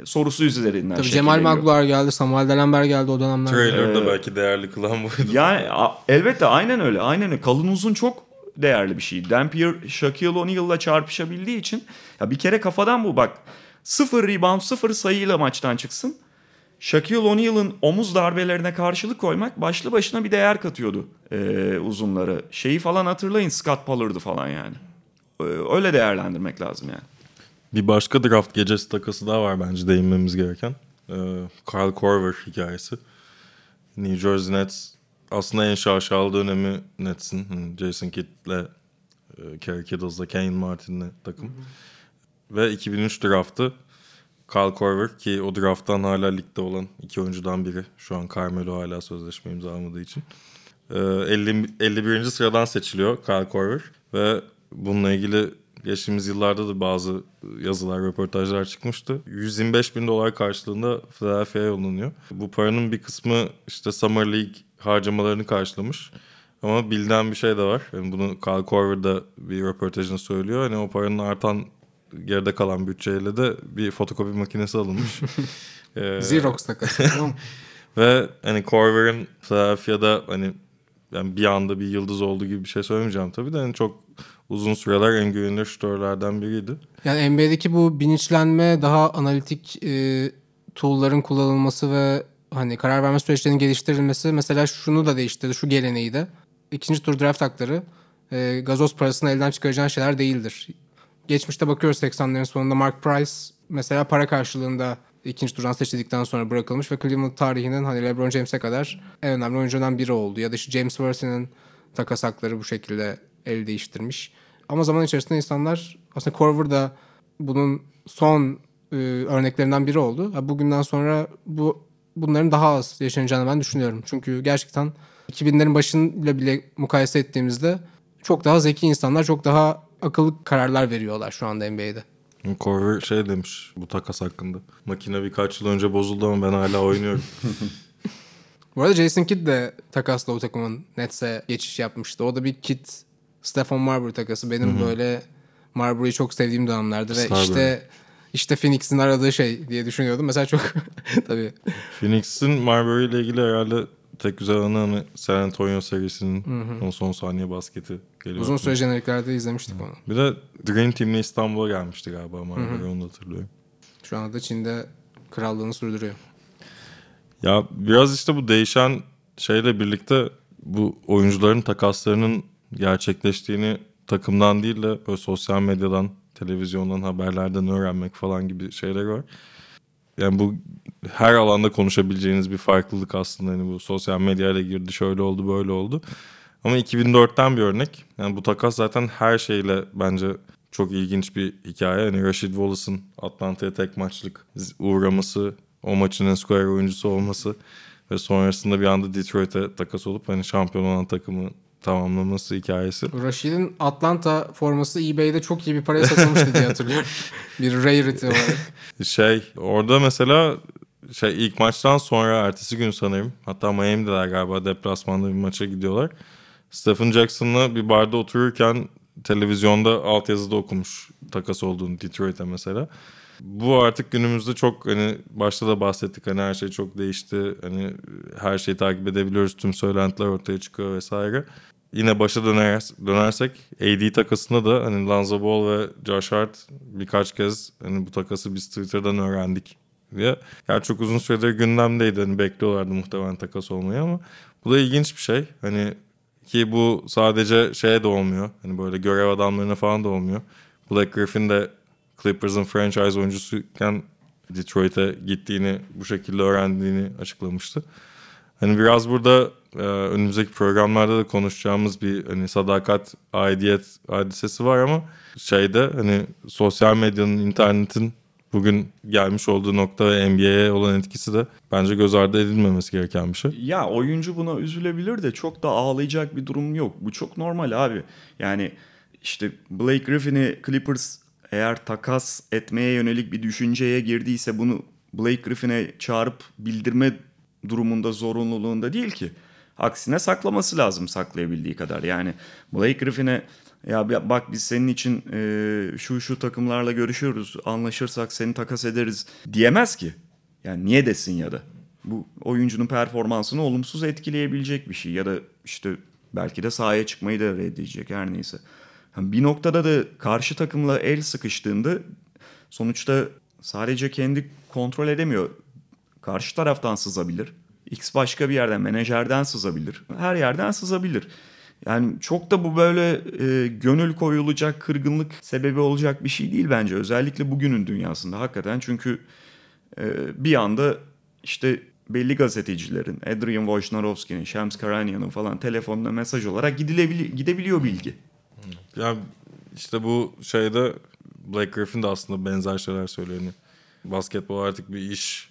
sorusu üzerinden Tabii Cemal. Magloire geldi, Samuel Delenber geldi o dönemlerde. Trailer'da belki değerli kılan buydu. Yani a- elbette aynen öyle. Aynen öyle. Kalın uzun çok değerli bir şey. Dampier Shaquille O'Neal'la çarpışabildiği için ya bir kere kafadan bu bak. Sıfır rebound, sıfır sayıyla maçtan çıksın. Shaquille O'Neal'ın omuz darbelerine karşılık koymak başlı başına bir değer katıyordu ee, uzunları. Şeyi falan hatırlayın Scott Pollard'ı falan yani. Ee, öyle değerlendirmek lazım yani. Bir başka draft gecesi takası daha var bence değinmemiz gereken. Ee, Kyle Korver hikayesi. New Jersey Nets aslında en şaşalı dönemi Nets'in. Jason Kidd'le e, Kerry Kittles'la Kane Martin'le takım. Ve 2003 draftı Kyle Korver ki o drafttan hala ligde olan iki oyuncudan biri. Şu an Carmelo hala sözleşme imzalamadığı için. Ee, 50, 51. sıradan seçiliyor Kyle Korver. Ve bununla ilgili geçtiğimiz yıllarda da bazı yazılar, röportajlar çıkmıştı. 125 bin dolar karşılığında Philadelphia'ya yollanıyor. Bu paranın bir kısmı işte Summer League harcamalarını karşılamış. Ama bilinen bir şey de var. Yani bunu Kyle Korver da bir röportajında söylüyor. Hani o paranın artan geride kalan bütçeyle de bir fotokopi makinesi alınmış. Ee, Xerox takası. ve hani Corver'ın Philadelphia'da hani yani bir anda bir yıldız olduğu gibi bir şey söylemeyeceğim tabii de hani çok uzun süreler en güvenilir şutörlerden biriydi. Yani NBA'deki bu bilinçlenme daha analitik e, tool'ların kullanılması ve hani karar verme süreçlerinin geliştirilmesi mesela şunu da değiştirdi. Şu geleneği de. İkinci tur draft hakları e, gazoz parasını elden çıkaracağın şeyler değildir. Geçmişte bakıyoruz 80'lerin sonunda Mark Price mesela para karşılığında ikinci turdan seçildikten sonra bırakılmış ve Cleveland tarihinin hani LeBron James'e kadar en önemli oyunculardan biri oldu. Ya da işte James Worthy'nin takas hakları bu şekilde el değiştirmiş. Ama zaman içerisinde insanlar aslında Korver da bunun son e, örneklerinden biri oldu. Ha, Bugünden sonra bu bunların daha az yaşanacağını ben düşünüyorum. Çünkü gerçekten 2000'lerin başıyla bile mukayese ettiğimizde çok daha zeki insanlar, çok daha akıllı kararlar veriyorlar şu anda NBA'de. Corver şey demiş bu takas hakkında. Makine birkaç yıl önce bozuldu ama ben hala oynuyorum. Bu arada Jason Kidd de takasla o takımın Nets'e geçiş yapmıştı. O da bir Kidd Stephen Marbury takası. Benim böyle Marbury'yi çok sevdiğim dönemlerdi ve Starbury. işte işte Phoenix'in aradığı şey diye düşünüyordum. Mesela çok tabii Phoenix'in Marbury ile ilgili herhalde tek güzel anı hani San Antonio serisinin o son saniye basketi geliyor. uzun süre jeneriklerde izlemiştik onu. Bir de Dream Team'le İstanbul'a gelmişti galiba Marbury onu da hatırlıyorum. Şu anda Çin'de krallığını sürdürüyor. Ya biraz işte bu değişen şeyle birlikte bu oyuncuların takaslarının gerçekleştiğini takımdan değil de böyle sosyal medyadan, televizyondan, haberlerden öğrenmek falan gibi şeyler var. Yani bu her alanda konuşabileceğiniz bir farklılık aslında. Hani bu sosyal medyayla girdi, şöyle oldu, böyle oldu. Ama 2004'ten bir örnek. Yani bu takas zaten her şeyle bence çok ilginç bir hikaye. Hani Rashid Wallace'ın Atlanta'ya tek maçlık uğraması, o maçın en skorer oyuncusu olması ve sonrasında bir anda Detroit'e takas olup hani şampiyon olan takımı tamamlaması hikayesi. Rashid'in Atlanta forması eBay'de çok iyi bir paraya satılmıştı diye hatırlıyorum. bir rarity olarak. Şey orada mesela şey ilk maçtan sonra ertesi gün sanırım hatta Miami'deler galiba deplasmanda bir maça gidiyorlar. Stephen Jackson'la bir barda otururken televizyonda altyazıda okumuş takas olduğunu Detroit'e mesela. Bu artık günümüzde çok hani başta da bahsettik hani her şey çok değişti. Hani her şeyi takip edebiliyoruz. Tüm söylentiler ortaya çıkıyor vesaire. Yine başa döner, dönersek AD takasında da hani Lonzo Ball ve Josh Hart birkaç kez hani bu takası biz Twitter'dan öğrendik diye. Yani çok uzun süredir gündemdeydi. Hani bekliyorlardı muhtemelen takas olmayı ama bu da ilginç bir şey. Hani ki bu sadece şeye de olmuyor. Hani böyle görev adamlarına falan da olmuyor. Black Griffin de Clippers'ın franchise oyuncusuyken Detroit'e gittiğini bu şekilde öğrendiğini açıklamıştı. Hani biraz burada e, önümüzdeki programlarda da konuşacağımız bir hani sadakat, aidiyet hadisesi var ama şeyde hani sosyal medyanın, internetin bugün gelmiş olduğu nokta ve NBA'ye olan etkisi de bence göz ardı edilmemesi gereken bir şey. Ya oyuncu buna üzülebilir de çok da ağlayacak bir durum yok. Bu çok normal abi. Yani işte Blake Griffin'i Clippers eğer takas etmeye yönelik bir düşünceye girdiyse bunu Blake Griffin'e çağırıp bildirme durumunda zorunluluğunda değil ki. Aksine saklaması lazım saklayabildiği kadar. Yani Blake Griffin'e ya bak biz senin için e, şu şu takımlarla görüşüyoruz anlaşırsak seni takas ederiz diyemez ki. Yani niye desin ya da. Bu oyuncunun performansını olumsuz etkileyebilecek bir şey ya da işte belki de sahaya çıkmayı da reddedecek her neyse. Yani bir noktada da karşı takımla el sıkıştığında sonuçta sadece kendi kontrol edemiyor. Karşı taraftan sızabilir. X başka bir yerden, menajerden sızabilir. Her yerden sızabilir. Yani çok da bu böyle e, gönül koyulacak, kırgınlık sebebi olacak bir şey değil bence. Özellikle bugünün dünyasında hakikaten. Çünkü e, bir anda işte belli gazetecilerin, Adrian Wojnarowski'nin, Shams Karanian'ın falan telefonuna mesaj olarak gidilebili- gidebiliyor bilgi. Ya işte bu şeyde Blake Griffin de aslında benzer şeyler söylüyor. Yani basketbol artık bir iş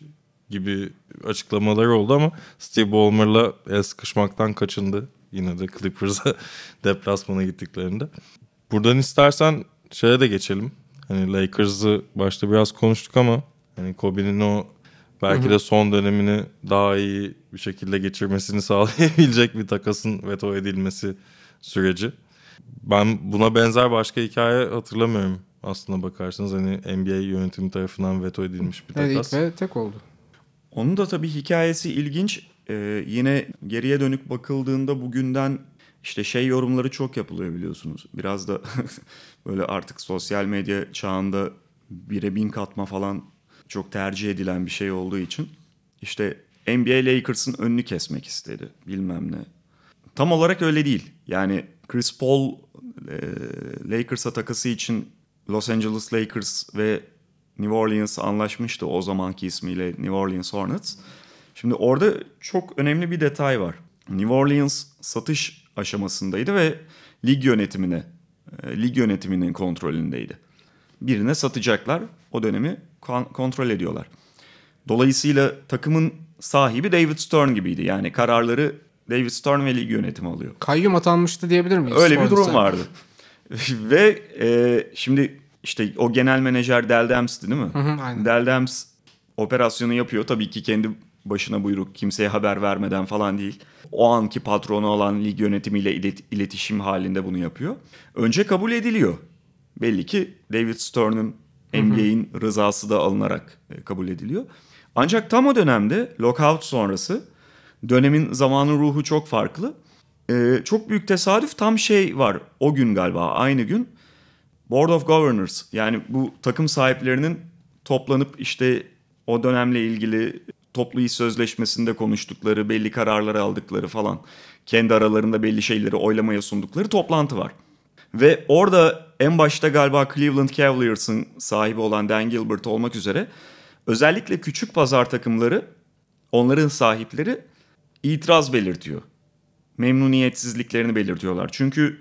gibi açıklamaları oldu ama Steve Ballmer'la el sıkışmaktan kaçındı. Yine de Clippers'a deplasmana gittiklerinde. Buradan istersen şeye de geçelim. Hani Lakers'ı başta biraz konuştuk ama hani Kobe'nin o belki de son dönemini daha iyi bir şekilde geçirmesini sağlayabilecek bir takasın veto edilmesi süreci. Ben buna benzer başka hikaye hatırlamıyorum aslına bakarsanız. Hani NBA yönetimi tarafından veto edilmiş bir Evet takas. ilk ve tek oldu. Onun da tabii hikayesi ilginç. Ee, yine geriye dönük bakıldığında bugünden işte şey yorumları çok yapılıyor biliyorsunuz. Biraz da böyle artık sosyal medya çağında bire bin katma falan çok tercih edilen bir şey olduğu için. işte NBA Lakers'ın önünü kesmek istedi bilmem ne. Tam olarak öyle değil. Yani Chris Paul e, Lakers'a takası için Los Angeles Lakers ve New Orleans anlaşmıştı o zamanki ismiyle New Orleans Hornets. Şimdi orada çok önemli bir detay var. New Orleans satış aşamasındaydı ve lig yönetimine, e, lig yönetiminin kontrolündeydi. Birine satacaklar, o dönemi kon- kontrol ediyorlar. Dolayısıyla takımın sahibi David Stern gibiydi. Yani kararları David Stern ve lig yönetimi alıyor. Kayyum atanmıştı diyebilir miyiz? Öyle bir durum sen? vardı. Ve e, şimdi işte o genel menajer Del Dems'ti değil mi? hı, aynen. Del Dems operasyonu yapıyor. Tabii ki kendi başına buyruk kimseye haber vermeden falan değil. O anki patronu olan lig yönetimiyle ilet- iletişim halinde bunu yapıyor. Önce kabul ediliyor. Belli ki David Stern'ın NBA'in rızası da alınarak e, kabul ediliyor. Ancak tam o dönemde lockout sonrası dönemin zamanı ruhu çok farklı. Ee, çok büyük tesadüf tam şey var o gün galiba aynı gün Board of Governors yani bu takım sahiplerinin toplanıp işte o dönemle ilgili toplu iş sözleşmesinde konuştukları, belli kararları aldıkları falan, kendi aralarında belli şeyleri oylamaya sundukları toplantı var. Ve orada en başta galiba Cleveland Cavaliers'ın sahibi olan Dan Gilbert olmak üzere özellikle küçük pazar takımları, onların sahipleri itiraz belirtiyor memnuniyetsizliklerini belirtiyorlar. Çünkü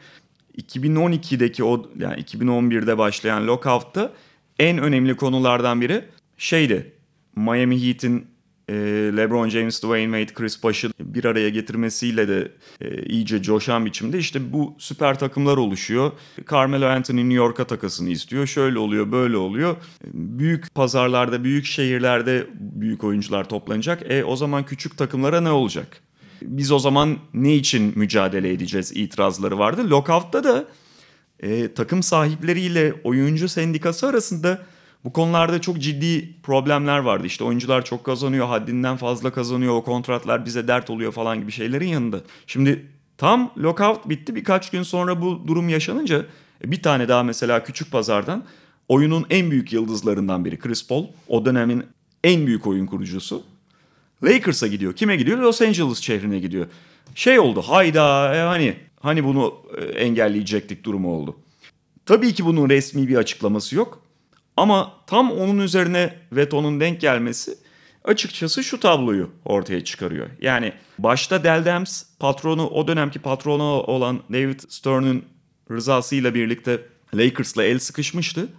2012'deki o yani 2011'de başlayan lockout'ta en önemli konulardan biri şeydi. Miami Heat'in e, LeBron James, Dwayne Wade, Chris Bosh'ı bir araya getirmesiyle de e, iyice coşan biçimde işte bu süper takımlar oluşuyor. Carmelo Anthony New York'a takasını istiyor. Şöyle oluyor, böyle oluyor. Büyük pazarlarda, büyük şehirlerde büyük oyuncular toplanacak. E o zaman küçük takımlara ne olacak? Biz o zaman ne için mücadele edeceğiz itirazları vardı. Lockout'ta da e, takım sahipleriyle oyuncu sendikası arasında bu konularda çok ciddi problemler vardı. İşte oyuncular çok kazanıyor, haddinden fazla kazanıyor, o kontratlar bize dert oluyor falan gibi şeylerin yanında. Şimdi tam lockout bitti birkaç gün sonra bu durum yaşanınca e, bir tane daha mesela küçük pazardan oyunun en büyük yıldızlarından biri Chris Paul. O dönemin en büyük oyun kurucusu. Lakers'a gidiyor. Kime gidiyor? Los Angeles şehrine gidiyor. Şey oldu. Hayda e, hani hani bunu e, engelleyecektik durumu oldu. Tabii ki bunun resmi bir açıklaması yok. Ama tam onun üzerine vetonun denk gelmesi açıkçası şu tabloyu ortaya çıkarıyor. Yani başta Del Dems patronu o dönemki patronu olan David Stern'ın rızasıyla birlikte Lakers'la el sıkışmıştı.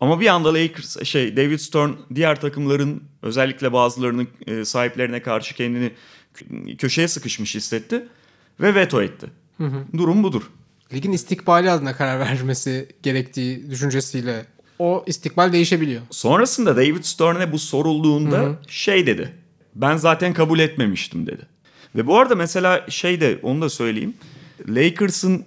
Ama bir anda Lakers şey David Stern diğer takımların özellikle bazılarının e, sahiplerine karşı kendini kö- köşeye sıkışmış hissetti ve veto etti. Durum budur. Ligin istikbali adına karar vermesi gerektiği düşüncesiyle o istikbal değişebiliyor. Sonrasında David Stern'e bu sorulduğunda şey dedi. Ben zaten kabul etmemiştim dedi. Ve bu arada mesela şey de onu da söyleyeyim. Lakers'ın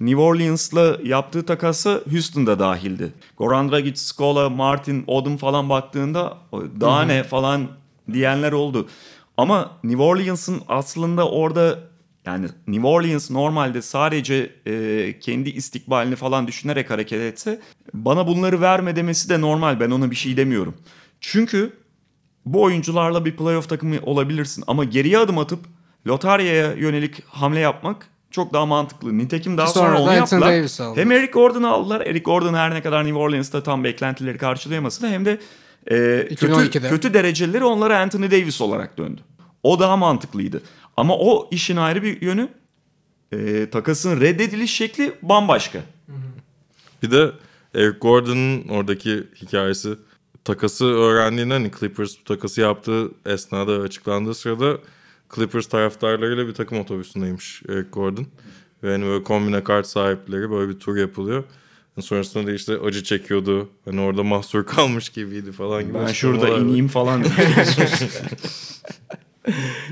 New Orleans'la yaptığı takası Houston'da dahildi. Goran Dragic, Scola, Martin, Odom falan baktığında daha ne falan diyenler oldu. Ama New Orleans'ın aslında orada yani New Orleans normalde sadece e, kendi istikbalini falan düşünerek hareket etse bana bunları verme demesi de normal. Ben ona bir şey demiyorum. Çünkü bu oyuncularla bir playoff takımı olabilirsin ama geriye adım atıp lotaryaya yönelik hamle yapmak çok daha mantıklı. Nitekim daha Sonra sonra, onu yaptılar. Hem Eric Gordon'u aldılar. Eric Gordon her ne kadar New Orleans'ta tam beklentileri karşılayamasın da hem de e, kötü, 2012'de. kötü dereceleri onlara Anthony Davis olarak döndü. O daha mantıklıydı. Ama o işin ayrı bir yönü e, takasın reddediliş şekli bambaşka. Bir de Eric Gordon'ın oradaki hikayesi takası öğrendiğinde hani Clippers takası yaptığı esnada açıklandığı sırada Clippers taraftarlarıyla bir takım otobüsündeymiş Eric Gordon. Ve hani böyle kombine kart sahipleri böyle bir tur yapılıyor. Sonrasında da işte acı çekiyordu. Hani orada mahsur kalmış gibiydi falan gibi. Ben şurada ineyim falan.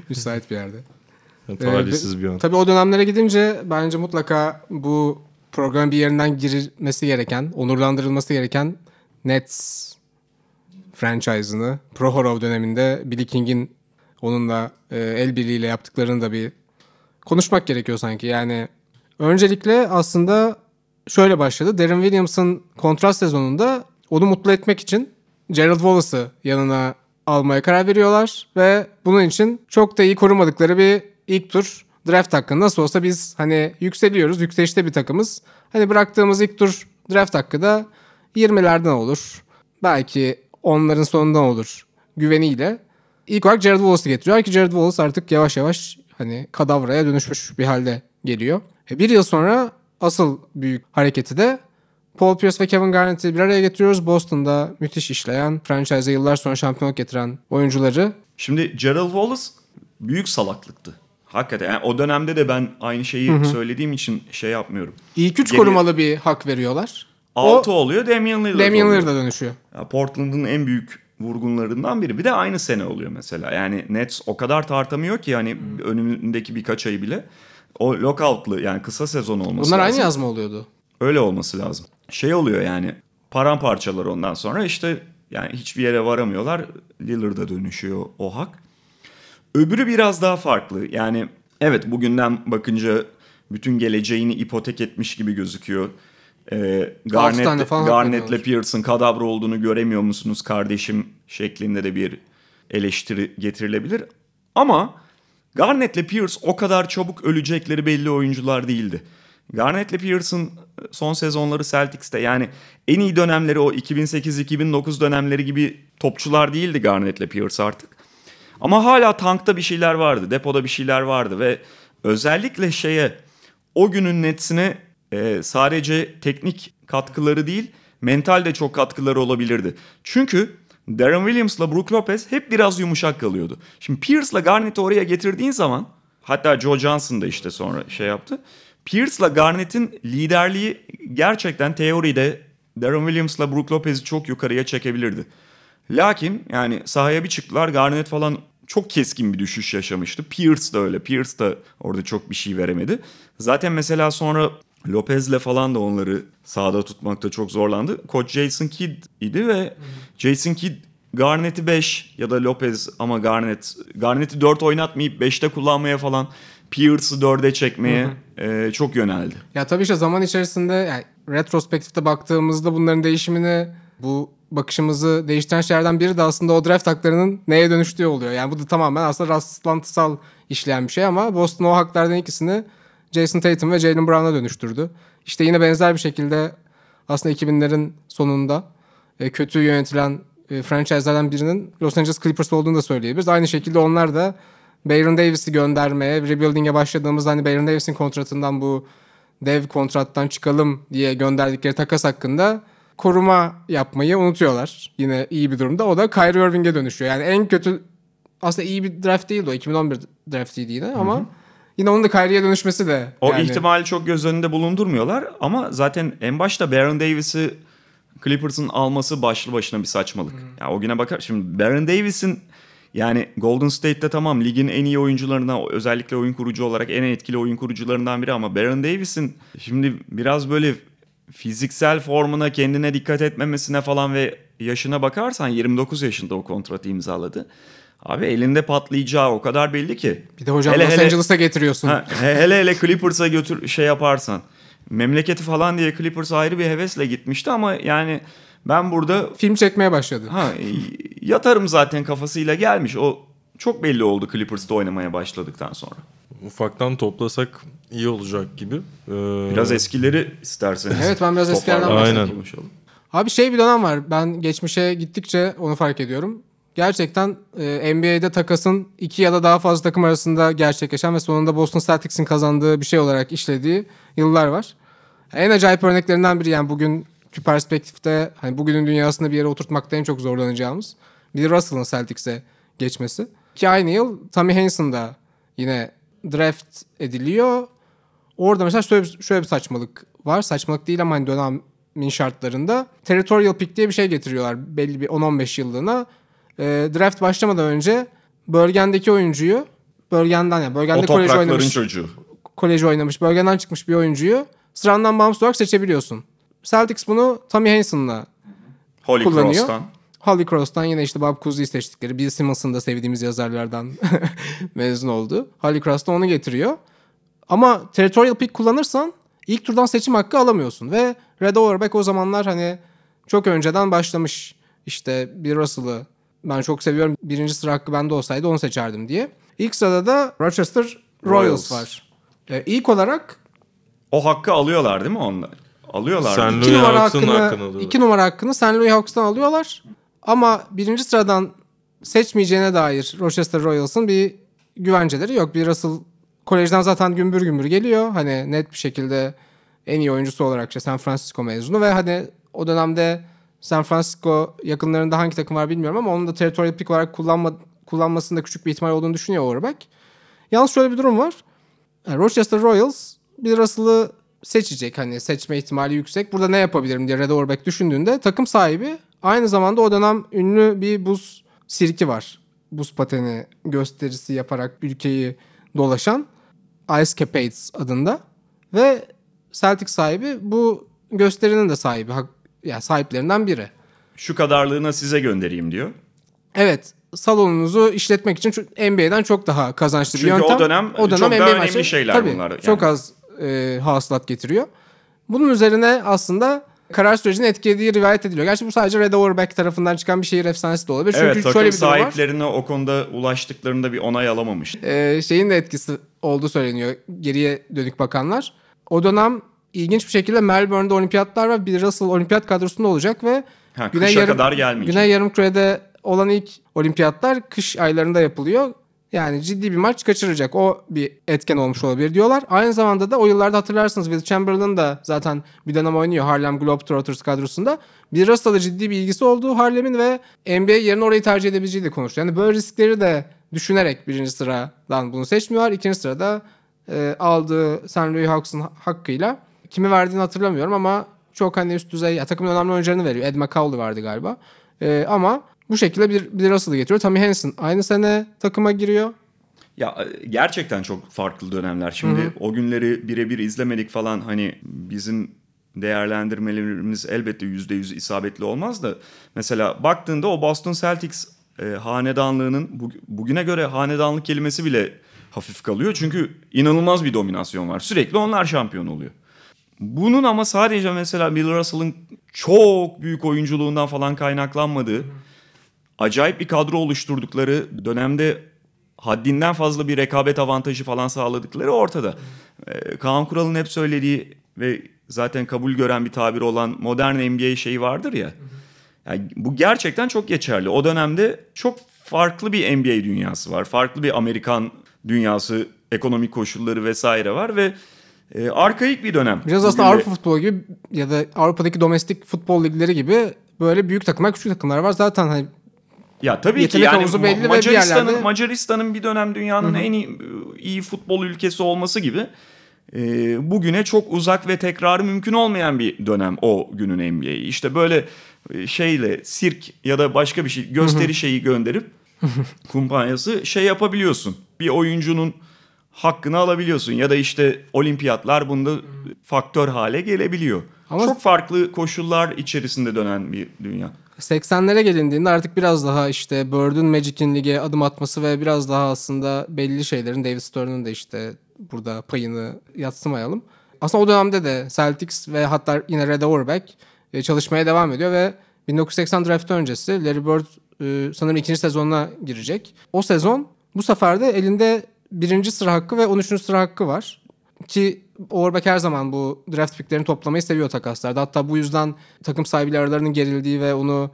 Müsait bir yerde. Yani talihsiz bir an. Tabii o dönemlere gidince bence mutlaka bu programın bir yerinden girilmesi gereken, onurlandırılması gereken Nets franchise'ını Prohorov döneminde Billy King'in onunla e, el birliğiyle yaptıklarını da bir konuşmak gerekiyor sanki. Yani öncelikle aslında şöyle başladı. Darren Williams'ın kontrat sezonunda onu mutlu etmek için Gerald Wallace'ı yanına almaya karar veriyorlar ve bunun için çok da iyi korumadıkları bir ilk tur draft hakkı. Nasıl olsa biz hani yükseliyoruz, yükselişte bir takımız. Hani bıraktığımız ilk tur draft hakkı da 20'lerden olur. Belki onların sonundan olur güveniyle. İlk olarak Jared Wallace'ı getiriyor ki Jared Wallace artık yavaş yavaş hani kadavraya dönüşmüş bir halde geliyor. E, bir yıl sonra asıl büyük hareketi de Paul Pierce ve Kevin Garnett'i bir araya getiriyoruz. Boston'da müthiş işleyen, franchise'e yıllar sonra şampiyonluk getiren oyuncuları. Şimdi Gerald Wallace büyük salaklıktı. Hakikaten yani o dönemde de ben aynı şeyi söylediğim için şey yapmıyorum. İlk üç Geri- korumalı bir hak veriyorlar. 6 O oluyor Damian Lillard Damian. Lillard'a dönüşüyor. Ya Portland'ın en büyük vurgunlarından biri. Bir de aynı sene oluyor mesela. Yani Nets o kadar tartamıyor ki hani önündeki birkaç ayı bile. O lockout'lı yani kısa sezon olması Bunlar lazım. aynı yazma oluyordu. Öyle olması lazım. Şey oluyor yani paramparçalar ondan sonra işte yani hiçbir yere varamıyorlar. Lillard'a dönüşüyor o hak. Öbürü biraz daha farklı. Yani evet bugünden bakınca bütün geleceğini ipotek etmiş gibi gözüküyor. Ee, Garnett'le veriyorlar. Pierce'ın kadavra olduğunu göremiyor musunuz kardeşim şeklinde de bir eleştiri getirilebilir. Ama Garnett'le Pierce o kadar çabuk ölecekleri belli oyuncular değildi. Garnett'le Pierce'ın son sezonları Celtics'te yani en iyi dönemleri o 2008-2009 dönemleri gibi topçular değildi Garnett'le Pierce artık. Ama hala tankta bir şeyler vardı, depoda bir şeyler vardı ve özellikle şeye o günün Nets'ine e, sadece teknik katkıları değil, mental de çok katkıları olabilirdi. Çünkü Darren Williams'la Brook Lopez hep biraz yumuşak kalıyordu. Şimdi Pierce'la Garnett'i oraya getirdiğin zaman hatta Joe Johnson da işte sonra şey yaptı. Pierce'la Garnett'in liderliği gerçekten teoride Darren Williams'la Brook Lopez'i çok yukarıya çekebilirdi. Lakin yani sahaya bir çıktılar Garnett falan çok keskin bir düşüş yaşamıştı. Pierce de öyle. Pierce de orada çok bir şey veremedi. Zaten mesela sonra Lopez'le falan da onları sahada tutmakta çok zorlandı. Koç Jason Kidd idi ve Jason Kidd Garnett'i 5 ya da Lopez ama Garnett Garnett'i 4 oynatmayıp 5'te kullanmaya falan Pierce'ı 4'e çekmeye e, çok yöneldi. Ya tabii işte zaman içerisinde yani retrospektifte baktığımızda bunların değişimini bu bakışımızı değiştiren şeylerden biri de aslında o draft haklarının neye dönüştüğü oluyor. Yani bu da tamamen aslında rastlantısal işleyen bir şey ama Boston o haklardan ikisini Jason Tatum ve Jalen Brown'a dönüştürdü. İşte yine benzer bir şekilde aslında 2000'lerin sonunda e, kötü yönetilen e, franchise'lardan birinin Los Angeles Clippers olduğunu da söyleyebiliriz. Aynı şekilde onlar da Baron Davis'i göndermeye, rebuilding'e başladığımızda hani Baron Davis'in kontratından bu dev kontrattan çıkalım diye gönderdikleri takas hakkında koruma yapmayı unutuyorlar. Yine iyi bir durumda. O da Kyrie Irving'e dönüşüyor. Yani en kötü aslında iyi bir draft değildi o. 2011 draftiydi yine ama yine onun da Kyrie'ye dönüşmesi de O yani- ihtimali çok göz önünde bulundurmuyorlar ama zaten en başta Baron Davis'i Clippers'ın alması başlı başına bir saçmalık. Ya o güne bakar şimdi Baron Davis'in yani Golden State'te tamam ligin en iyi oyuncularından özellikle oyun kurucu olarak en etkili oyun kurucularından biri ama Baron Davis'in şimdi biraz böyle fiziksel formuna kendine dikkat etmemesine falan ve yaşına bakarsan 29 yaşında o kontratı imzaladı. Abi elinde patlayacağı o kadar belli ki. Bir de hocam Hele Los hele- Angeles'a getiriyorsun. Ha, he- hele hele Clippers'a götür şey yaparsan. Memleketi falan diye Clippers ayrı bir hevesle gitmişti ama yani ben burada Film çekmeye başladı. ha e, yatarım zaten kafasıyla gelmiş. O çok belli oldu Clippers'ta oynamaya başladıktan sonra. Ufaktan toplasak iyi olacak gibi. Ee, Biraz eskileri isterseniz. Evet, ben biraz eskilerden bahsedeyim. Abi şey bir dönem var. Ben geçmişe gittikçe onu fark ediyorum. Gerçekten e, NBA'de takasın iki ya da daha fazla takım arasında gerçekleşen ve sonunda Boston Celtics'in kazandığı bir şey olarak işlediği yıllar var. En acayip örneklerinden biri yani bugünkü perspektifte hani bugünün dünyasında bir yere oturtmakta en çok zorlanacağımız bir Russell'ın Celtics'e geçmesi. Ki aynı yıl Tommy Heinsohn da yine draft ediliyor. Orada mesela şöyle bir, şöyle bir saçmalık var. Saçmalık değil ama hani dönemin şartlarında. Territorial pick diye bir şey getiriyorlar belli bir 10-15 yıllığına. E, draft başlamadan önce bölgendeki oyuncuyu bölgenden yani O bölgende kolej oynamış çocuğu. koleji oynamış, bölgeden çıkmış bir oyuncuyu sırandan bağımsız olarak seçebiliyorsun. Celtics bunu Tommy Heinsohn'la Holy kullanıyor. Cross'tan. Holy Cross'tan yine işte Bob Cousy'yi seçtikleri. Bill Simmons'ın da sevdiğimiz yazarlardan mezun oldu. Holy Cross'tan onu getiriyor. Ama territorial pick kullanırsan ilk turdan seçim hakkı alamıyorsun. Ve Red Auerbach o zamanlar hani çok önceden başlamış. İşte bir Russell'ı ben çok seviyorum. Birinci sıra hakkı bende olsaydı onu seçerdim diye. İlk sırada da Rochester Royals, Royals. var. Ee, ilk olarak O hakkı alıyorlar değil mi onlar? Alıyorlar. Sen-? İki Louis numara Hawks'ın hakkını, hakkını alıyorlar. iki numara hakkını St. Louis Hawks'tan alıyorlar. Ama birinci sıradan seçmeyeceğine dair Rochester Royals'ın bir güvenceleri yok. Bir Russell kolejden zaten gümbür gümbür geliyor. Hani net bir şekilde en iyi oyuncusu olarak işte San Francisco mezunu ve hani o dönemde San Francisco yakınlarında hangi takım var bilmiyorum ama onun da territorial pick olarak kullanma, kullanmasında küçük bir ihtimal olduğunu düşünüyor Auerbach. Yalnız şöyle bir durum var. Rochester Royals bir Russell'ı seçecek. Hani seçme ihtimali yüksek. Burada ne yapabilirim diye Red Auerbach düşündüğünde takım sahibi aynı zamanda o dönem ünlü bir buz sirki var. Buz pateni gösterisi yaparak ülkeyi dolaşan Ice Capades adında. Ve Celtic sahibi bu gösterinin de sahibi. hak- Yani sahiplerinden biri. Şu kadarlığına size göndereyim diyor. Evet salonunuzu işletmek için NBA'den çok daha kazançlı Çünkü bir yöntem. o dönem çok daha önemli şeyler tabii, bunlar yani. Çok az e, hasılat getiriyor. Bunun üzerine aslında karar sürecini etkilediği rivayet ediliyor. Gerçi bu sadece Red Auerbach tarafından çıkan bir şehir efsanesi de olabilir. evet Çünkü takım şöyle bir durum var. sahiplerine o konuda ulaştıklarında bir onay alamamış. E, şeyin de etkisi olduğu söyleniyor geriye dönük bakanlar. O dönem ilginç bir şekilde Melbourne'de olimpiyatlar var. Bir Russell olimpiyat kadrosunda olacak ve Ha, kışa kadar gelmeyecek. Güney Yarımküre'de olan ilk olimpiyatlar kış aylarında yapılıyor. Yani ciddi bir maç kaçıracak. O bir etken olmuş olabilir diyorlar. Aynı zamanda da o yıllarda hatırlarsınız Will Chamberlain da zaten bir dönem oynuyor Harlem Globetrotters kadrosunda. Bir Russell'la ciddi bir ilgisi olduğu Harlem'in ve NBA yerine orayı tercih edebileceği de konuşuyor. Yani böyle riskleri de düşünerek birinci sıradan bunu seçmiyorlar. İkinci sırada e, aldığı St. Louis Hawks'ın hakkıyla kimi verdiğini hatırlamıyorum ama çok hani üst düzey ya, takımın önemli oyuncularını veriyor. Ed McCauley vardı galiba. E, ama bu şekilde bir, bir Russell'ı getiriyor. Tommy Hansen aynı sene takıma giriyor. Ya e, gerçekten çok farklı dönemler. Şimdi o günleri birebir izlemedik falan hani bizim değerlendirmelerimiz elbette yüzde yüz isabetli olmaz da mesela baktığında o Boston Celtics e, hanedanlığının bu- bugüne göre hanedanlık kelimesi bile hafif kalıyor. Çünkü inanılmaz bir dominasyon var. Sürekli onlar şampiyon oluyor. Bunun ama sadece mesela Bill Russell'ın çok büyük oyunculuğundan falan kaynaklanmadığı acayip bir kadro oluşturdukları dönemde haddinden fazla bir rekabet avantajı falan sağladıkları ortada. Ee, Kaan Kural'ın hep söylediği ve zaten kabul gören bir tabir olan modern NBA şeyi vardır ya. Yani bu gerçekten çok geçerli. O dönemde çok farklı bir NBA dünyası var. Farklı bir Amerikan dünyası, ekonomik koşulları vesaire var ve e, arkaik bir dönem. Biraz aslında Bugün Avrupa futbolu gibi ya da Avrupa'daki domestik futbol ligleri gibi böyle büyük takımlar küçük takımlar var. Zaten hani Ya tabii ki Yetenek yani havuzu belli Macaristan'ın yerlerde- Macaristan'ın bir dönem dünyanın en iyi, iyi futbol ülkesi olması gibi e, bugüne çok uzak ve tekrarı mümkün olmayan bir dönem o günün NBA'yi. İşte böyle e, şeyle sirk ya da başka bir şey gösteri şeyi gönderip kumpanyası şey yapabiliyorsun. Bir oyuncunun hakkını alabiliyorsun ya da işte olimpiyatlar bunda faktör hale gelebiliyor. Ama- çok farklı koşullar içerisinde dönen bir dünya. 80'lere gelindiğinde artık biraz daha işte Bird'ün Magic'in lige adım atması ve biraz daha aslında belli şeylerin David Stern'ın da işte burada payını yatsımayalım. Aslında o dönemde de Celtics ve hatta yine Red Auerbach e, çalışmaya devam ediyor ve 1980 draft öncesi Larry Bird e, sanırım ikinci sezonuna girecek. O sezon bu sefer de elinde birinci sıra hakkı ve 13. sıra hakkı var. Ki Auerbach her zaman bu draft picklerini toplamayı seviyor takaslarda. Hatta bu yüzden takım sahibiyle aralarının gerildiği ve onu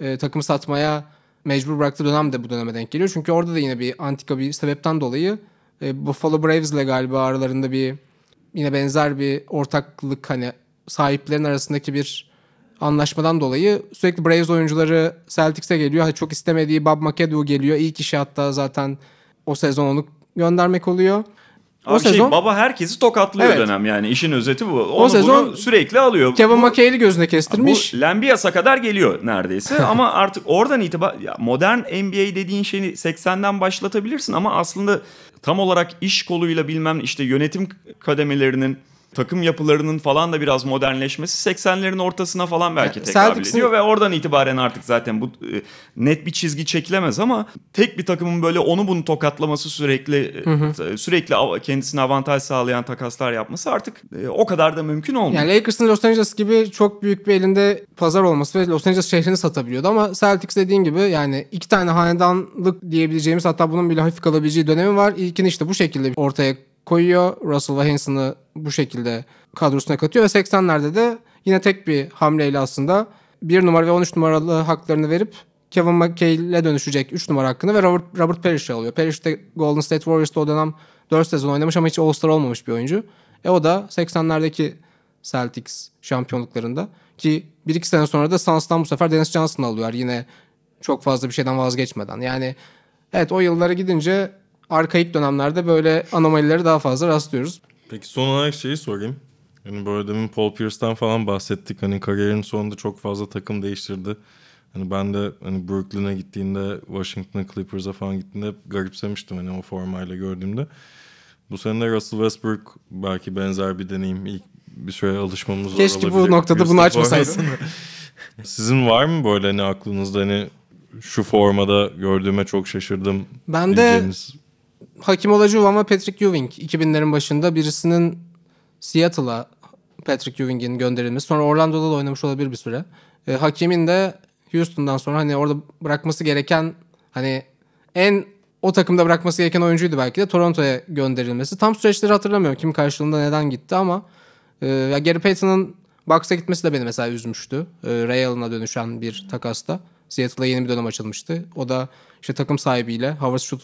e, takımı satmaya mecbur bıraktığı dönem de bu döneme denk geliyor. Çünkü orada da yine bir antika bir sebepten dolayı e, Buffalo Braves'le galiba aralarında bir yine benzer bir ortaklık hani sahiplerin arasındaki bir anlaşmadan dolayı sürekli Braves oyuncuları Celtics'e geliyor. Ha, Çok istemediği Bob McAdoo geliyor. İlk işi hatta zaten o sezon onu göndermek oluyor. Abi o şey, sezon baba herkesi tokatlıyor Evet. dönem yani işin özeti bu. Onu sezon bunu sürekli alıyor. Kevin McHale'i gözüne kestirmiş. Bu Lambias'a kadar geliyor neredeyse ama artık oradan itibaren modern NBA dediğin şeyi 80'den başlatabilirsin ama aslında tam olarak iş koluyla bilmem işte yönetim kademelerinin takım yapılarının falan da biraz modernleşmesi 80'lerin ortasına falan belki Ya, tekabül Celtics'in- ediyor ve oradan itibaren artık zaten bu e, net bir çizgi çekilemez ama tek bir takımın böyle onu bunu tokatlaması sürekli e, sürekli av- kendisine avantaj sağlayan takaslar yapması artık e, o kadar da mümkün olmuyor. Yani Lakers'ın Los Angeles gibi çok büyük bir elinde pazar olması ve Los Angeles şehrini satabiliyordu ama Celtics dediğin gibi yani iki tane hanedanlık diyebileceğimiz hatta bunun bile hafif kalabileceği dönemi var. İlkini işte bu şekilde ortaya koyuyor. Russell ve bu şekilde kadrosuna katıyor ve 80'lerde de yine tek bir hamleyle aslında 1 numara ve 13 numaralı haklarını verip Kevin McHale'le dönüşecek 3 numara hakkını ve Robert, Robert Parrish'i alıyor. Parrish de Golden State Warriors'ta o dönem 4 sezon oynamış ama hiç All-Star olmamış bir oyuncu. E o da 80'lerdeki Celtics şampiyonluklarında ki 1-2 sene sonra da Suns'tan bu sefer Dennis Johnson'ı alıyorlar yine çok fazla bir şeyden vazgeçmeden. Yani evet o yıllara gidince arkaik dönemlerde böyle anomalileri daha fazla rastlıyoruz. Peki son olarak şeyi sorayım. Yani böyle demin Paul Pierce'tan falan bahsettik. Hani kariyerinin sonunda çok fazla takım değiştirdi. Hani ben de hani Brooklyn'e gittiğinde, Washington Clippers'a falan gittiğinde hep garipsemiştim hani o formayla gördüğümde. Bu sene de Russell Westbrook belki benzer bir deneyim. İlk bir süre alışmamız zor Keşke bu olabilir. noktada bunu açmasaydın. Sizin var mı böyle hani aklınızda hani şu formada gördüğüme çok şaşırdım. Ben de Hakim Olajuwon ve Patrick Ewing 2000'lerin başında birisinin Seattle'a Patrick Ewing'in gönderilmesi. Sonra Orlando'da da oynamış olabilir bir süre. E, Hakim'in de Houston'dan sonra hani orada bırakması gereken hani en o takımda bırakması gereken oyuncuydu belki de Toronto'ya gönderilmesi. Tam süreçleri hatırlamıyorum kim karşılığında neden gitti ama e, ya Gary Payton'ın Bucks'a gitmesi de beni mesela üzmüştü. E, Ray Allen'a dönüşen bir takasta. Seattle'a yeni bir dönem açılmıştı. O da işte takım sahibiyle Howard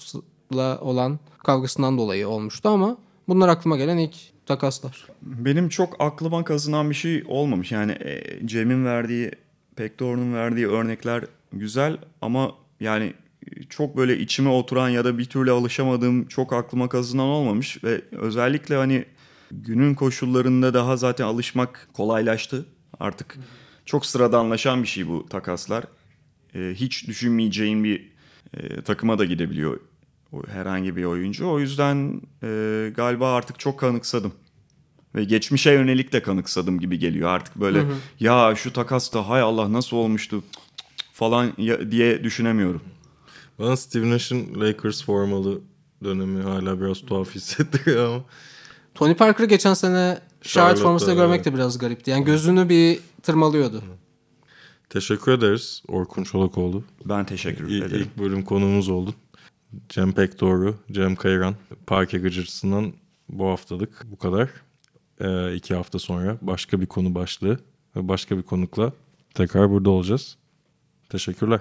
Schultz'la olan kavgasından dolayı olmuştu ama bunlar aklıma gelen ilk takaslar. Benim çok aklıma kazınan bir şey olmamış. Yani e, Cem'in verdiği, Pektor'un verdiği örnekler güzel ama yani e, çok böyle içime oturan ya da bir türlü alışamadığım çok aklıma kazınan olmamış ve özellikle hani günün koşullarında daha zaten alışmak kolaylaştı. Artık çok sıradanlaşan bir şey bu takaslar. E, hiç düşünmeyeceğin bir takıma da gidebiliyor herhangi bir oyuncu. O yüzden e, galiba artık çok kanıksadım. Ve geçmişe yönelik de kanıksadım gibi geliyor. Artık böyle ya şu takas da hay Allah nasıl olmuştu cık cık cık falan ya- diye düşünemiyorum. Bana Steve Nash'in Lakers formalı dönemi hala biraz tuhaf hissettiriyor ama. Tony Parker'ı geçen sene Charlotte formasıyla görmek evet. de biraz garipti. Yani gözünü bir tırmalıyordu. Teşekkür ederiz Orkun Çolakoğlu. Ben teşekkür İlk, ederim. ilk bölüm konuğumuz oldun. Cem Pekdoğru, Cem Kayran, Parke Gıcırtısı'ndan bu haftalık bu kadar. Ee, iki hafta sonra başka bir konu başlığı ve başka bir konukla tekrar burada olacağız. Teşekkürler.